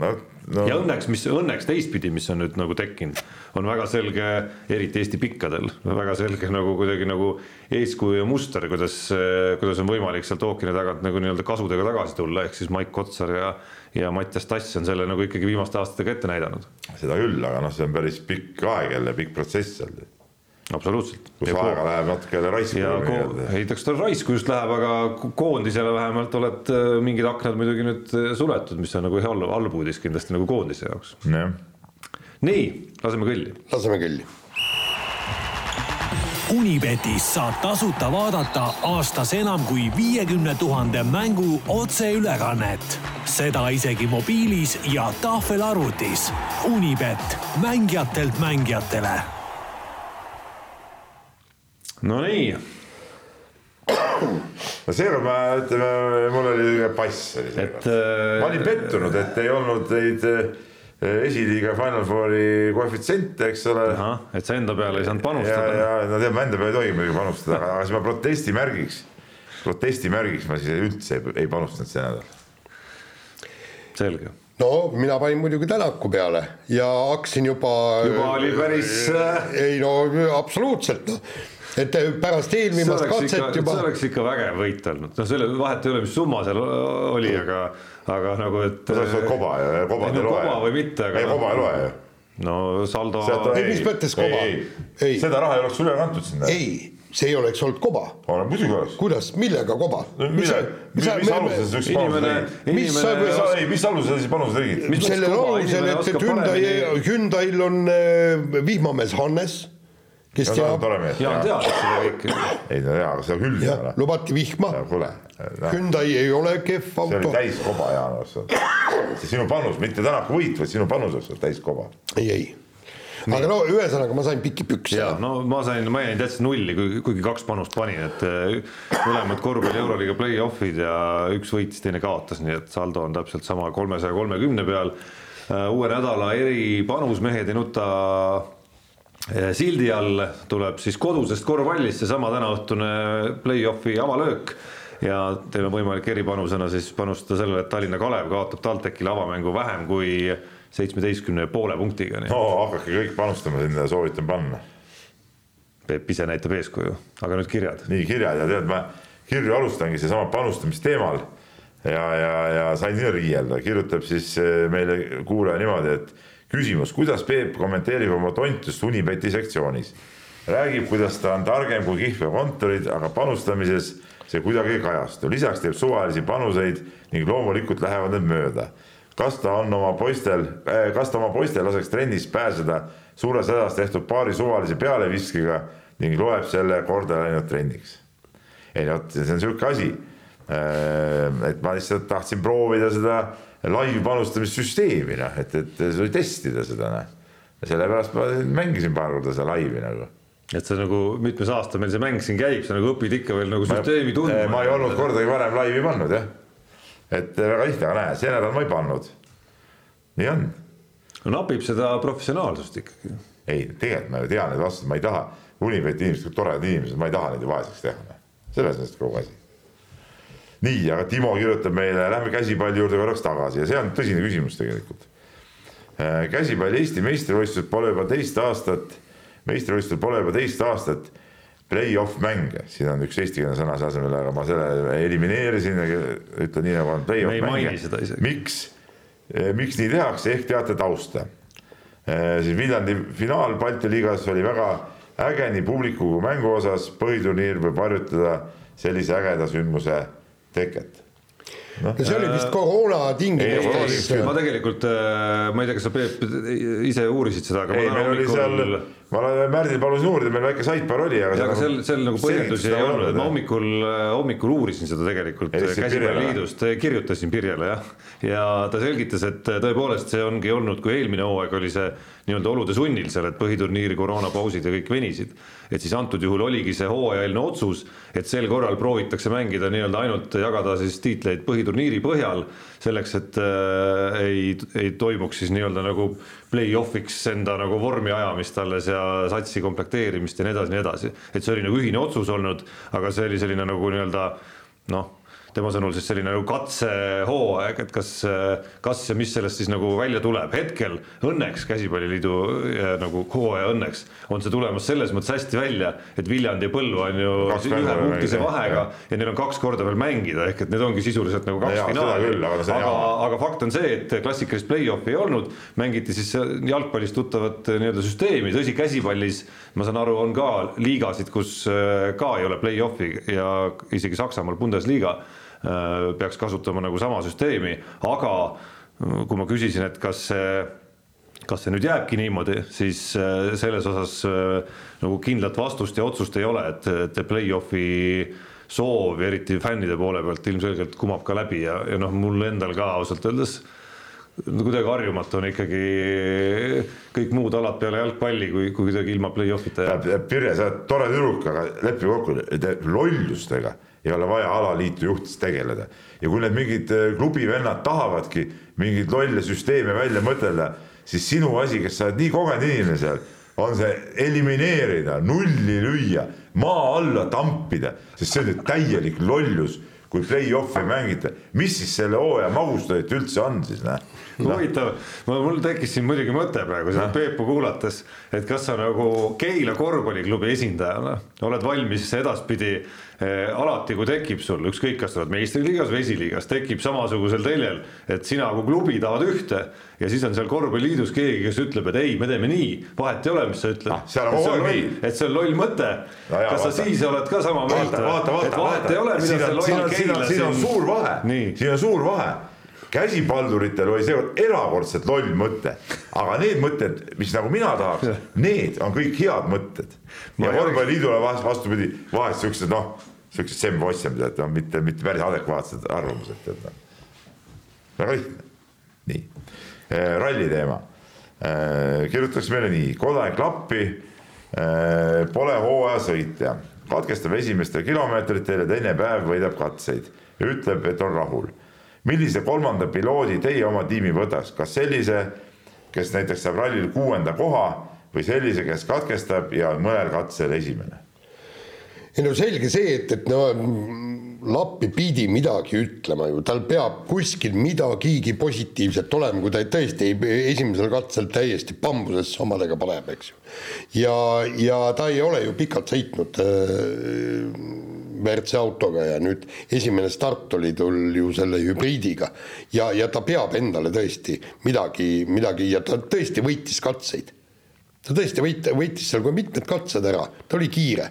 no, no. ja õnneks, mis õnneks teistpidi, mis on nüüd nagu tekkinud, on väga selge, eriti Eesti pikkadel, väga selge nagu kuidagi nagu eeskuju ja muster, kuidas, kuidas on võimalik sealt ookeani tagant nagu nii-öelda kasudega tagasi tulla, ehk siis Maik Kotsar ja ja Mattias Tass on selle nagu ikkagi viimaste aastatega ette näidanud. seda küll, aga noh, see on päris pikk aeg jälle, pikk protsess seal absoluutselt. kus ja aega läheb natuke jälle raisku. ei, eks ta raisku just läheb, aga koondisele vähemalt oled äh, mingid aknad muidugi nüüd äh, suletud, mis on nagu halb, halb uudis kindlasti nagu koondise jaoks. nii, laseme kõlli. laseme kõlli. Unibetis saab tasuta vaadata aastas enam kui viiekümne tuhande mängu otseülekannet. seda isegi mobiilis ja tahvelarvutis. Unibet, mängijatelt mängijatele Nonii. no seekord ma, ütleme, mul oli pass oli seekord. Äh... ma olin pettunud, et ei olnud neid äh, esiliiga Final Fouri koefitsiente, eks ole. et sa enda peale ei saanud panustada. ja, ja no tead, ma enda peale ei tohi muidugi panustada, aga siis ma protestimärgiks, protestimärgiks ma siis üldse ei, ei panustanud see nädal. selge no mina panin muidugi Tänaku peale ja hakkasin juba. juba oli päris. ei no absoluutselt noh et pärast eelviimast katset ikka, juba. see oleks ikka vägev võit olnud, noh, selle vahet ei ole, mis summa seal oli, aga, aga nagu, et. see oleks koba ja kobad ei loe. koba või mitte, aga. ei, koba ei loe ju. no saldo. ei, mis mõttes koba? ei, seda raha ei oleks üle kantud sinna. ei see ei oleks olnud koba. muidugi oleks. kuidas, millega koba? mis, mis, mis alusel sa üks panus tegid? mis, ei, mis alusel sa siis panuse tegid? sellel alusel, et, et Hyundai, Hyundai'l on äh, vihmamees Hannes kes teab. Jaan teab seda kõike. ei no jaa, aga seda küll ei ole. lubati vihma. kuule. Hyundai ei ole kehv auto. see oli täiskoba, Jaan, see sinu panus, mitte Tänaku võit, vaid sinu panus oleks olnud täiskoba. ei, ei Nii. aga no ühesõnaga ma sain pikki pükse. ja no ma sain, ma jäin täitsa nulli, kuigi, kuigi kaks panust panin, et äh, mõlemad korvpalli euroliiga play-off'id ja üks võitis, teine kaotas, nii et saldo on täpselt sama kolmesaja kolmekümne peal. Äh, uue nädala eripanus Mehed ei nuta sildi all tuleb siis kodusest korvpallist seesama tänaõhtune play-off'i avalöök ja teil on võimalik eripanusena siis panustada sellele, et Tallinna Kalev kaotab TalTechile avamängu vähem kui seitsmeteistkümne poole punktiga. no hakake kõik panustama sinna, soovitan panna. Peep ise näitab eeskuju, aga nüüd kirjad. nii kirjad ja tead, ma kirju alustangi seesama panustamisteemal ja, ja, ja sain sinna riielda, kirjutab siis eh, meile kuulaja niimoodi, et küsimus, kuidas Peep kommenteerib oma tontust Unibeti sektsioonis. räägib, kuidas ta on targem kui kihlveokontorid, aga panustamises see kuidagi ei kajastu, lisaks teeb suvalisi panuseid ning loomulikult lähevad need mööda kas ta on oma poistel, äh, kas ta oma poistel laseks trennis pääseda suures hädas tehtud paari suvalise pealeviskega ning loeb selle korda läinud trenniks. ei no vot, see on sihuke asi. Äh, et ma lihtsalt tahtsin proovida seda live panustamissüsteemi noh, et, et testida seda noh. ja sellepärast ma mängisin paar korda seda laivi nagu et see nagu mitmes aasta meil see mäng siin käib, sa nagu õpid ikka veel nagu süsteemi tundma. ma ei olnud kordagi varem laivi pannud jah et väga lihtne, aga näe, see nädal ma ei pannud. nii on. no napib seda professionaalsust ikkagi. ei, tegelikult ma ju tean neid vastuseid, ma ei taha, Unibeti inimesed, toredad inimesed, ma ei taha neid ju vaeseks teha. selles mõttes kogu asi. Nii, aga Timo kirjutab meile, lähme käsipalli juurde korraks tagasi ja see on tõsine küsimus tegelikult. Äh, käsipalli Eesti meistrivõistlused pole juba teist aastat, meistrivõistlused pole juba teist aastat play-off mänge, siin on üks eestikeelne sõna selle asemel, aga ma selle elimineerisin ja ütlen nii nagu on play-off mänge. miks, eh, miks nii tehakse, ehk teate tausta. Eh, siis Viljandi finaal Balti liigas oli väga äge nii publiku kui mängu osas, põhiturniir võib harjutada sellise ägeda sündmuse teket no see oli vist koroona tingimustes. ma tegelikult, äh, ma ei tea, kas sa Peep ise uurisid seda, aga ei, meil oli seal, ma Märdil palusin uurida, meil väike sidebar oli, aga. aga seal, seal nagu põhjendusi ei olnud, ma hommikul, äh, hommikul uurisin seda tegelikult käsipalliliidust, kirjutasin Pirjele jah. ja ta selgitas, et tõepoolest see ongi olnud, kui eelmine hooaeg oli see nii-öelda olude sunnil seal, et põhiturniiri koroonapausid ja kõik venisid. et siis antud juhul oligi see hooajaline otsus, et sel korral proovitakse mängida nii-öelda ainult jagada siis tiitleid põhiturniiri põhjal, selleks et äh, ei, ei toimuks siis nii-öelda nagu play-off'iks enda nagu vormi ajamist alles ja satsi komplekteerimist ja nii edasi, nii edasi. et see oli nagu ühine otsus olnud, aga see oli selline nagu nii-öelda noh tema sõnul siis selline nagu katsehooaeg, et kas, kas ja mis sellest siis nagu välja tuleb, hetkel õnneks Käsipalliliidu nagu hooaja õnneks on see tulemas selles mõttes hästi välja, et Viljandi ja Põlva on ju ühepunktise vahega ja. ja neil on kaks korda veel mängida, ehk et need ongi sisuliselt nagu kaks ja, finaali, aga, aga, aga fakt on see, et klassikalist play-off'i ei olnud, mängiti siis jalgpallis tuttavat nii-öelda süsteemi, tõsi, käsipallis ma saan aru, on ka liigasid, kus ka ei ole play-off'i ja isegi Saksamaal Bundesliga. Äh, peaks kasutama nagu sama süsteemi, aga äh, kui ma küsisin, et kas see kas see nüüd jääbki niimoodi, siis äh, selles osas nagu kindlat vastust ja otsust ei ole, et, et play-off'i soov, eriti fännide poole pealt ilmselgelt kumab ka läbi ja, ja noh, mul endal ka ausalt öeldes kuidagi harjumatu on ikkagi kõik muud alad peale jalgpalli, kui, kui kuidagi ilma play-off'ita jääb. Pirje, sa oled tore tüdruk, aga lepime kokku, lollustega ei ole vaja alaliitu juhtides tegeleda. ja kui need mingid äh, klubivennad tahavadki mingeid lolle süsteeme välja mõtelda, siis sinu asi, kes sa oled nii kogenud inimene seal, on see elimineerida, nulli lüüa, maa alla tampida, sest see on ju täielik lollus kui play-off'i mängite, mis siis selle hooaja magustajat üldse on siis, näe? *laughs* huvitav, mul tekkis siin muidugi mõte praegu seda Peepu kuulates, et kas sa nagu Keila korvpalliklubi esindajana oled valmis edaspidi Eh, alati, kui tekib sul ükskõik, kas sa oled meistriliigas või esiliigas, tekib samasugusel teljel, et sina kui klubi tahad ühte ja siis on seal korvpalliliidus keegi, kes ütleb, et ei, me teeme nii, vahet ei ole, mis sa ütled. Ah,. et see on loll mõte. No. kas vaata. sa siis oled ka sama meelt? vaata, vaata, vaata, vaata, siin on, siin on suur vahe, siin on suur vahe käsipalduritel oli seekord erakordselt loll mõte, aga need mõtted, mis nagu mina tahaks, need on kõik head mõtted. ja korvpalliliidule vast, vastupidi, vahest siuksed noh, siuksed sembossid, et no mitte, mitte päris adekvaatsed arvamused, tead noh. väga lihtne, nii, äh, ralli teema. Äh, kirjutaks meile nii, kodanik Lappi äh, pole hooajasõitja, katkestab esimestel kilomeetritel ja teine päev võidab katseid. Ja ütleb, et on rahul millise kolmanda piloodi teie oma tiimi võtaks, kas sellise, kes näiteks saab rallil kuuenda koha või sellise, kes katkestab ja on mõnel katsel esimene? ei no selge see, et, et no Lappi pidi midagi ütlema ju, tal peab kuskil midagigi positiivset olema, kui ta tõesti esimesel katsel täiesti bambusesse omadega paneb, eks ju. ja, ja ta ei ole ju pikalt sõitnud äh, WRC autoga ja nüüd esimene start oli tal ju selle hübriidiga ja, ja ta peab endale tõesti midagi, midagi ja ta tõesti võitis katseid. ta tõesti võit-, võitis seal ka mitmed katsed ära, ta oli kiire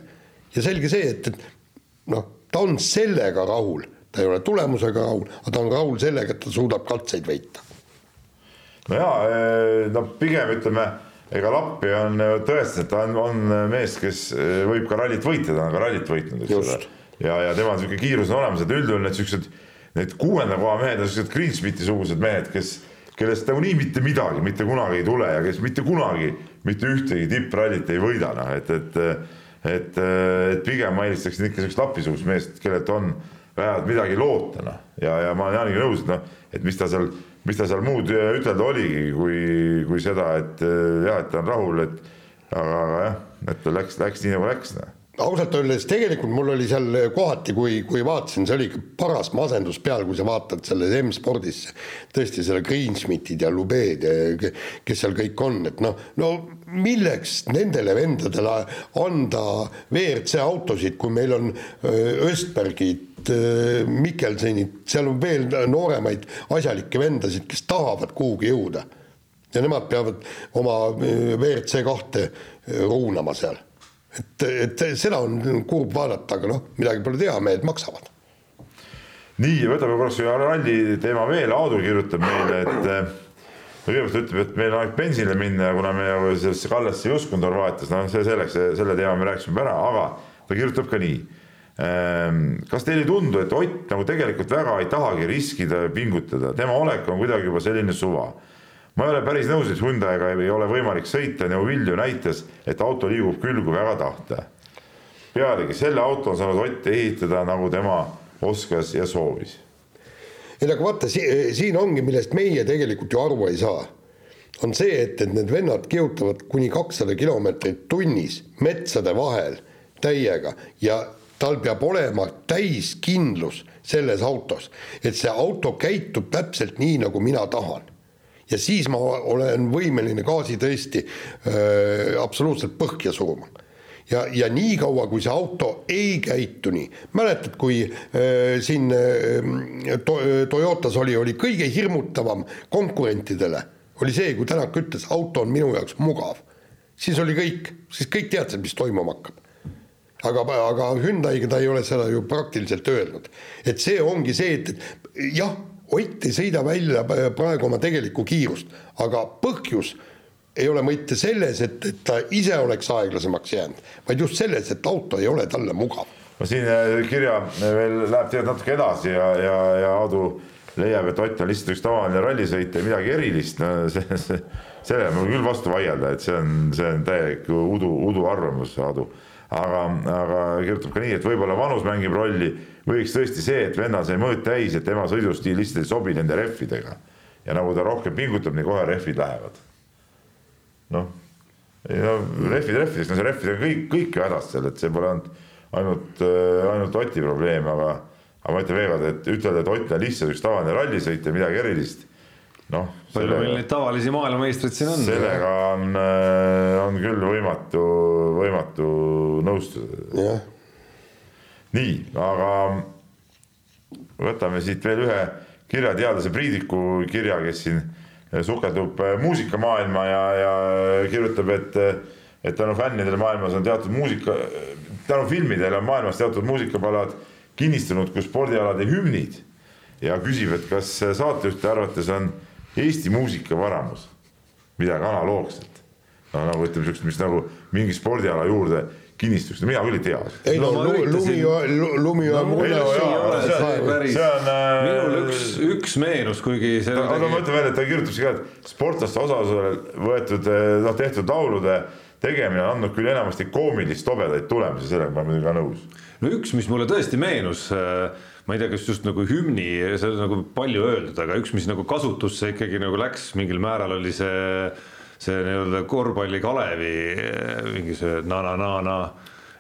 ja selge see, et, et noh, ta on sellega rahul, ta ei ole tulemusega rahul, aga ta on rahul sellega, et ta suudab katseid võita. no jaa, eh, no pigem ütleme ega Lappi on tõestanud, ta on, on mees, kes eh, võib ka rallit võita, ta on ka rallit võitnud, eks ole. Ja, ja temal niisugune kiirus on olemas, et üldjuhul need siuksed, need kuuenda koha mehed on siuksed Greensmiti sugused mehed, kes, kellest nagunii mitte midagi mitte kunagi ei tule ja kes mitte kunagi mitte ühtegi tipprallit ei võida, noh et, et et, et pigem ma eelistaksin ikka siukest lapisugust meest, kellelt on vähemalt midagi loota, noh. ja, ja ma olen Jaaniga nõus, et noh, et mis ta seal, mis ta seal muud ütelda oligi, kui, kui seda, et jah, et ta on rahul, et aga, aga jah, et ta läks, läks nii nagu läks, noh ausalt öeldes tegelikult mul oli seal kohati, kui, kui vaatasin, see oli ikka paras masendus peal, kui sa vaatad selles M-spordisse. tõesti selle Greensmitid ja Lubeed ja kes seal kõik on, et noh, no milleks nendele vendadele anda WRC autosid, kui meil on Östbergid, Mikkelsenid, seal on veel nooremaid asjalikke vendasid, kes tahavad kuhugi jõuda. ja nemad peavad oma WRC kahte ruunama seal et, et seda on kurb vaadata, aga noh, midagi pole teha, mehed maksavad. nii, võtame korraks ralli teema veel, Aadu kirjutab meile, et eh, kõigepealt ütleb, et meil on aeg bensile minna ja kuna me sellesse Kallesse ei uskunud Horvaatias, noh, see selleks, selle teema me rääkisime ära, aga ta kirjutab ka nii. Ehm, kas teile ei tundu, et Ott nagu tegelikult väga ei tahagi riskida ja pingutada, tema olek on kuidagi juba selline suva ma ei ole päris nõus, et Hyundai'ga ei ole võimalik sõita, Neuvilju näitas, et auto liigub küll, kui väga tahta. pealegi selle auto on saanud Ott ehitada, nagu tema oskas ja soovis. Ei no aga vaata, siin ongi, millest meie tegelikult ju aru ei saa. on see, et, et need vennad kihutavad kuni kakssada kilomeetrit tunnis metsade vahel täiega ja tal peab olema täiskindlus selles autos, et see auto käitub täpselt nii, nagu mina tahan ja siis ma olen võimeline gaasi tõesti äh, absoluutselt põhja suruma ja, ja niikaua, kui see auto ei käitu nii, mäletad, kui äh, siin äh, to, Toyotas oli, oli kõige hirmutavam konkurentidele, oli see, kui Tänak ütles, auto on minu jaoks mugav. siis oli kõik, siis kõik teadsid, mis toimuma hakkab. aga, aga Hyundai'ga ta ei ole seda ju praktiliselt öelnud. et see ongi see, et, et jah Ott ei sõida välja praegu oma tegelikku kiirust, aga põhjus ei ole mitte selles, et, et ta ise oleks aeglasemaks jäänud, vaid just selles, et auto ei ole talle mugav. no siin äh, kirja veel läheb tegelikult natuke edasi ja, ja, ja Aadu leiab, et Ott on lihtsalt üks tavaline rallisõitja ja midagi erilist, no see, see, sellele ma küll vastu vaielda, et see on, see on täielik udu, udu arvamus, Aadu. aga, aga kirjutab ka nii, et võib-olla vanus mängib rolli võiks tõesti see, et vennal sai mõõt täis, et tema sõidustiil lihtsalt ei sobi nende rehvidega. ja nagu ta rohkem pingutab, nii kohe rehvid lähevad. Noh, no rehvid rehvideks, no see rehvidega kõik, kõik ju hädas seal, et see pole ainult, ainult, äh, ainult Oti probleem, aga, aga ma ütlen veel kord, et ütelda, et Ott on lihtsalt üks tavaline rallisõitja, midagi erilist noh. palju meil neid tavalisi maailmameistreid siin on? sellega on, äh, on küll võimatu, võimatu nõustuda. jah nii, aga võtame siit veel ühe kirjateadlase Priidiku kirja, kes siin sukeldub muusikamaailma ja, ja kirjutab, et, et tänu fännidele maailmas on teatud muusika, tänu filmidele on maailmas teatud muusikapalad kinnistunud kui spordialade hümnid. ja küsib, et kas saatejuhtide arvates on Eesti muusika varamus midagi analoogset. no nagu ütleme siukest, mis nagu mingi spordiala juurde kinnistuks, mina küll ei tea. ei no, no lumi, lumi on mulje. see on. minul üks, üks meenus, kuigi see. aga ma ütlen veel, et ta kirjutab siin ka, et sportlaste osalusel võetud noh, tehtud laulude tegemine on andnud küll enamasti koomilist tobedaid tulemusi, sellega ma olen muidugi ka nõus. no üks, mis mulle tõesti meenus, ma ei tea, kas just nagu hümni, see on nagu palju öeldud, aga üks, mis nagu kasutusse ikkagi nagu läks mingil määral, oli see see nii-öelda korvpalli Kalevi mingi see na-na-na-na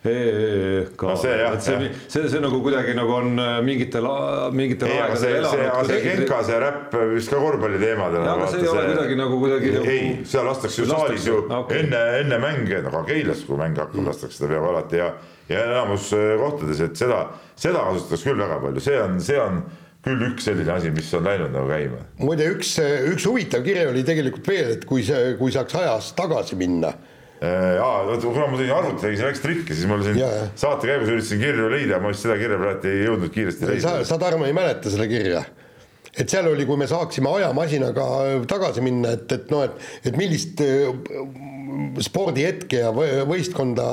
no see jah, see, see, see nagu kuidagi nagu on äh, mingitel, mingitel aegadel elanud. aga see Genka, see räpp vist ka korvpalli teemadel. aga see ei ole kuidagi nagu kuidagi nagu.... ei, seal lastakse ju saalis ju okay. enne, enne mänge, nagu Keilas, kui mäng hakkab, lastakse seda peaaegu alati ja, ja enamus kohtades, et seda, seda kasutatakse küll väga palju, see on, see on küll üks selline asi, mis on läinud nagu käima. muide, üks, üks huvitav kiri oli tegelikult veel, et kui see, kui saaks ajas tagasi minna äh, jaa, vot kuna ma tegin arvuti, tegin väikse trikki, siis mul siin ja, ja. saate käigus üritasin kirju leida, ma just seda kirja praegu ei jõudnud kiiresti leida. sa, sa, Tarmo, ei mäleta seda kirja? Et seal oli, kui me saaksime ajamasinaga tagasi minna, et, et noh, et, et millist spordihetke ja võistkonda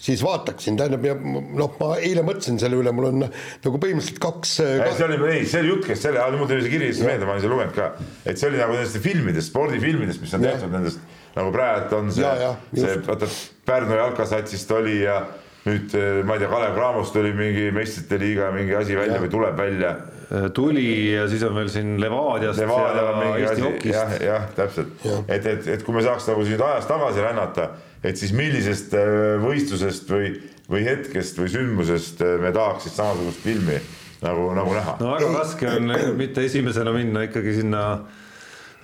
siis vaataksin, tähendab ja noh, ma eile mõtlesin selle üle, mul on nagu põhimõtteliselt kaks, kaks.... see oli, ei, see oli jutt käis selle, mul tuli see kiri siis meelde, ma olen seda lugenud ka, et see oli nagu nendest filmidest, spordifilmidest, mis on tehtud nendest nagu praegu on see, see vaata Pärnu jalkasatsist oli ja nüüd ma ei tea, Kalev Cramost tuli mingi meistrite liiga mingi asi välja ja. või tuleb välja Äh, tuli ja siis on veel siin Levadiast Levadia ja Eesti Hokist. jah, jah, täpselt ja., et, et, et kui me saaks nagu siin ajas tagasi rännata, et siis millisest äh, võistlusest või, või hetkest või sündmusest me tahaks siis samasugust filmi nagu, nagu näha. no väga raske on mitte esimesena minna ikkagi sinna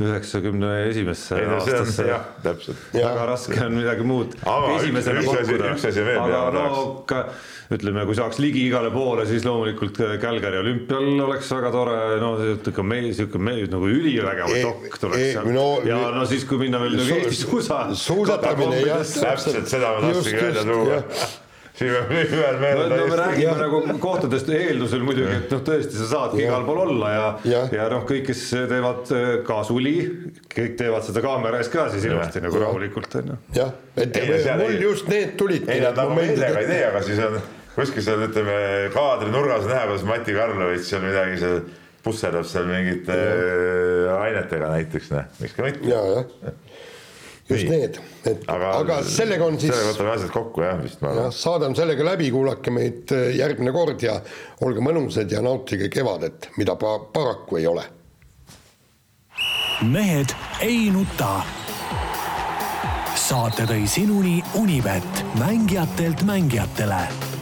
üheksakümne esimesse aastasse. jah, täpselt. väga raske on midagi muud. üks, asi, üks asi veel. aga no ka ütleme, kui saaks ligi igale poole, siis loomulikult Calgary olümpial oleks väga tore, no sihuke meil, sihuke meil nagu ülivägev dokk tuleks seal no, ja no siis, kui minna veel nagu Eesti suusa. suusatamine jah, täpselt seda ma tahtsingi välja tuua siin peab ühel meelel no, no me räägime ja. nagu kohtadest eeldusel muidugi, et noh, tõesti, sa saadki igal pool olla ja, ja, ja noh, kõik, kes teevad äh, ka suli, kõik teevad seda kaamera ees ka siis ilusti nagu rahulikult onju. jah, et ei, mul ei, just need tulidki. ei, nad nagu meelega ei tee, aga siis on kuskil seal ütleme kaadri nurgas näha, kuidas Mati Karlovitš seal midagi seal pusserdab seal mingite ja. ainetega näiteks, noh, miks ka mitte. Just Nii. need, et aga, aga sellega on siis. sellega võtame asjad kokku jah, vist ma arvan. saade on sellega läbi, kuulake meid äh, järgmine kord ja olge mõnusad ja nautige kevadet, mida pa paraku ei ole. mehed ei nuta. saate tõi sinuni Unibet, mängijatelt mängijatele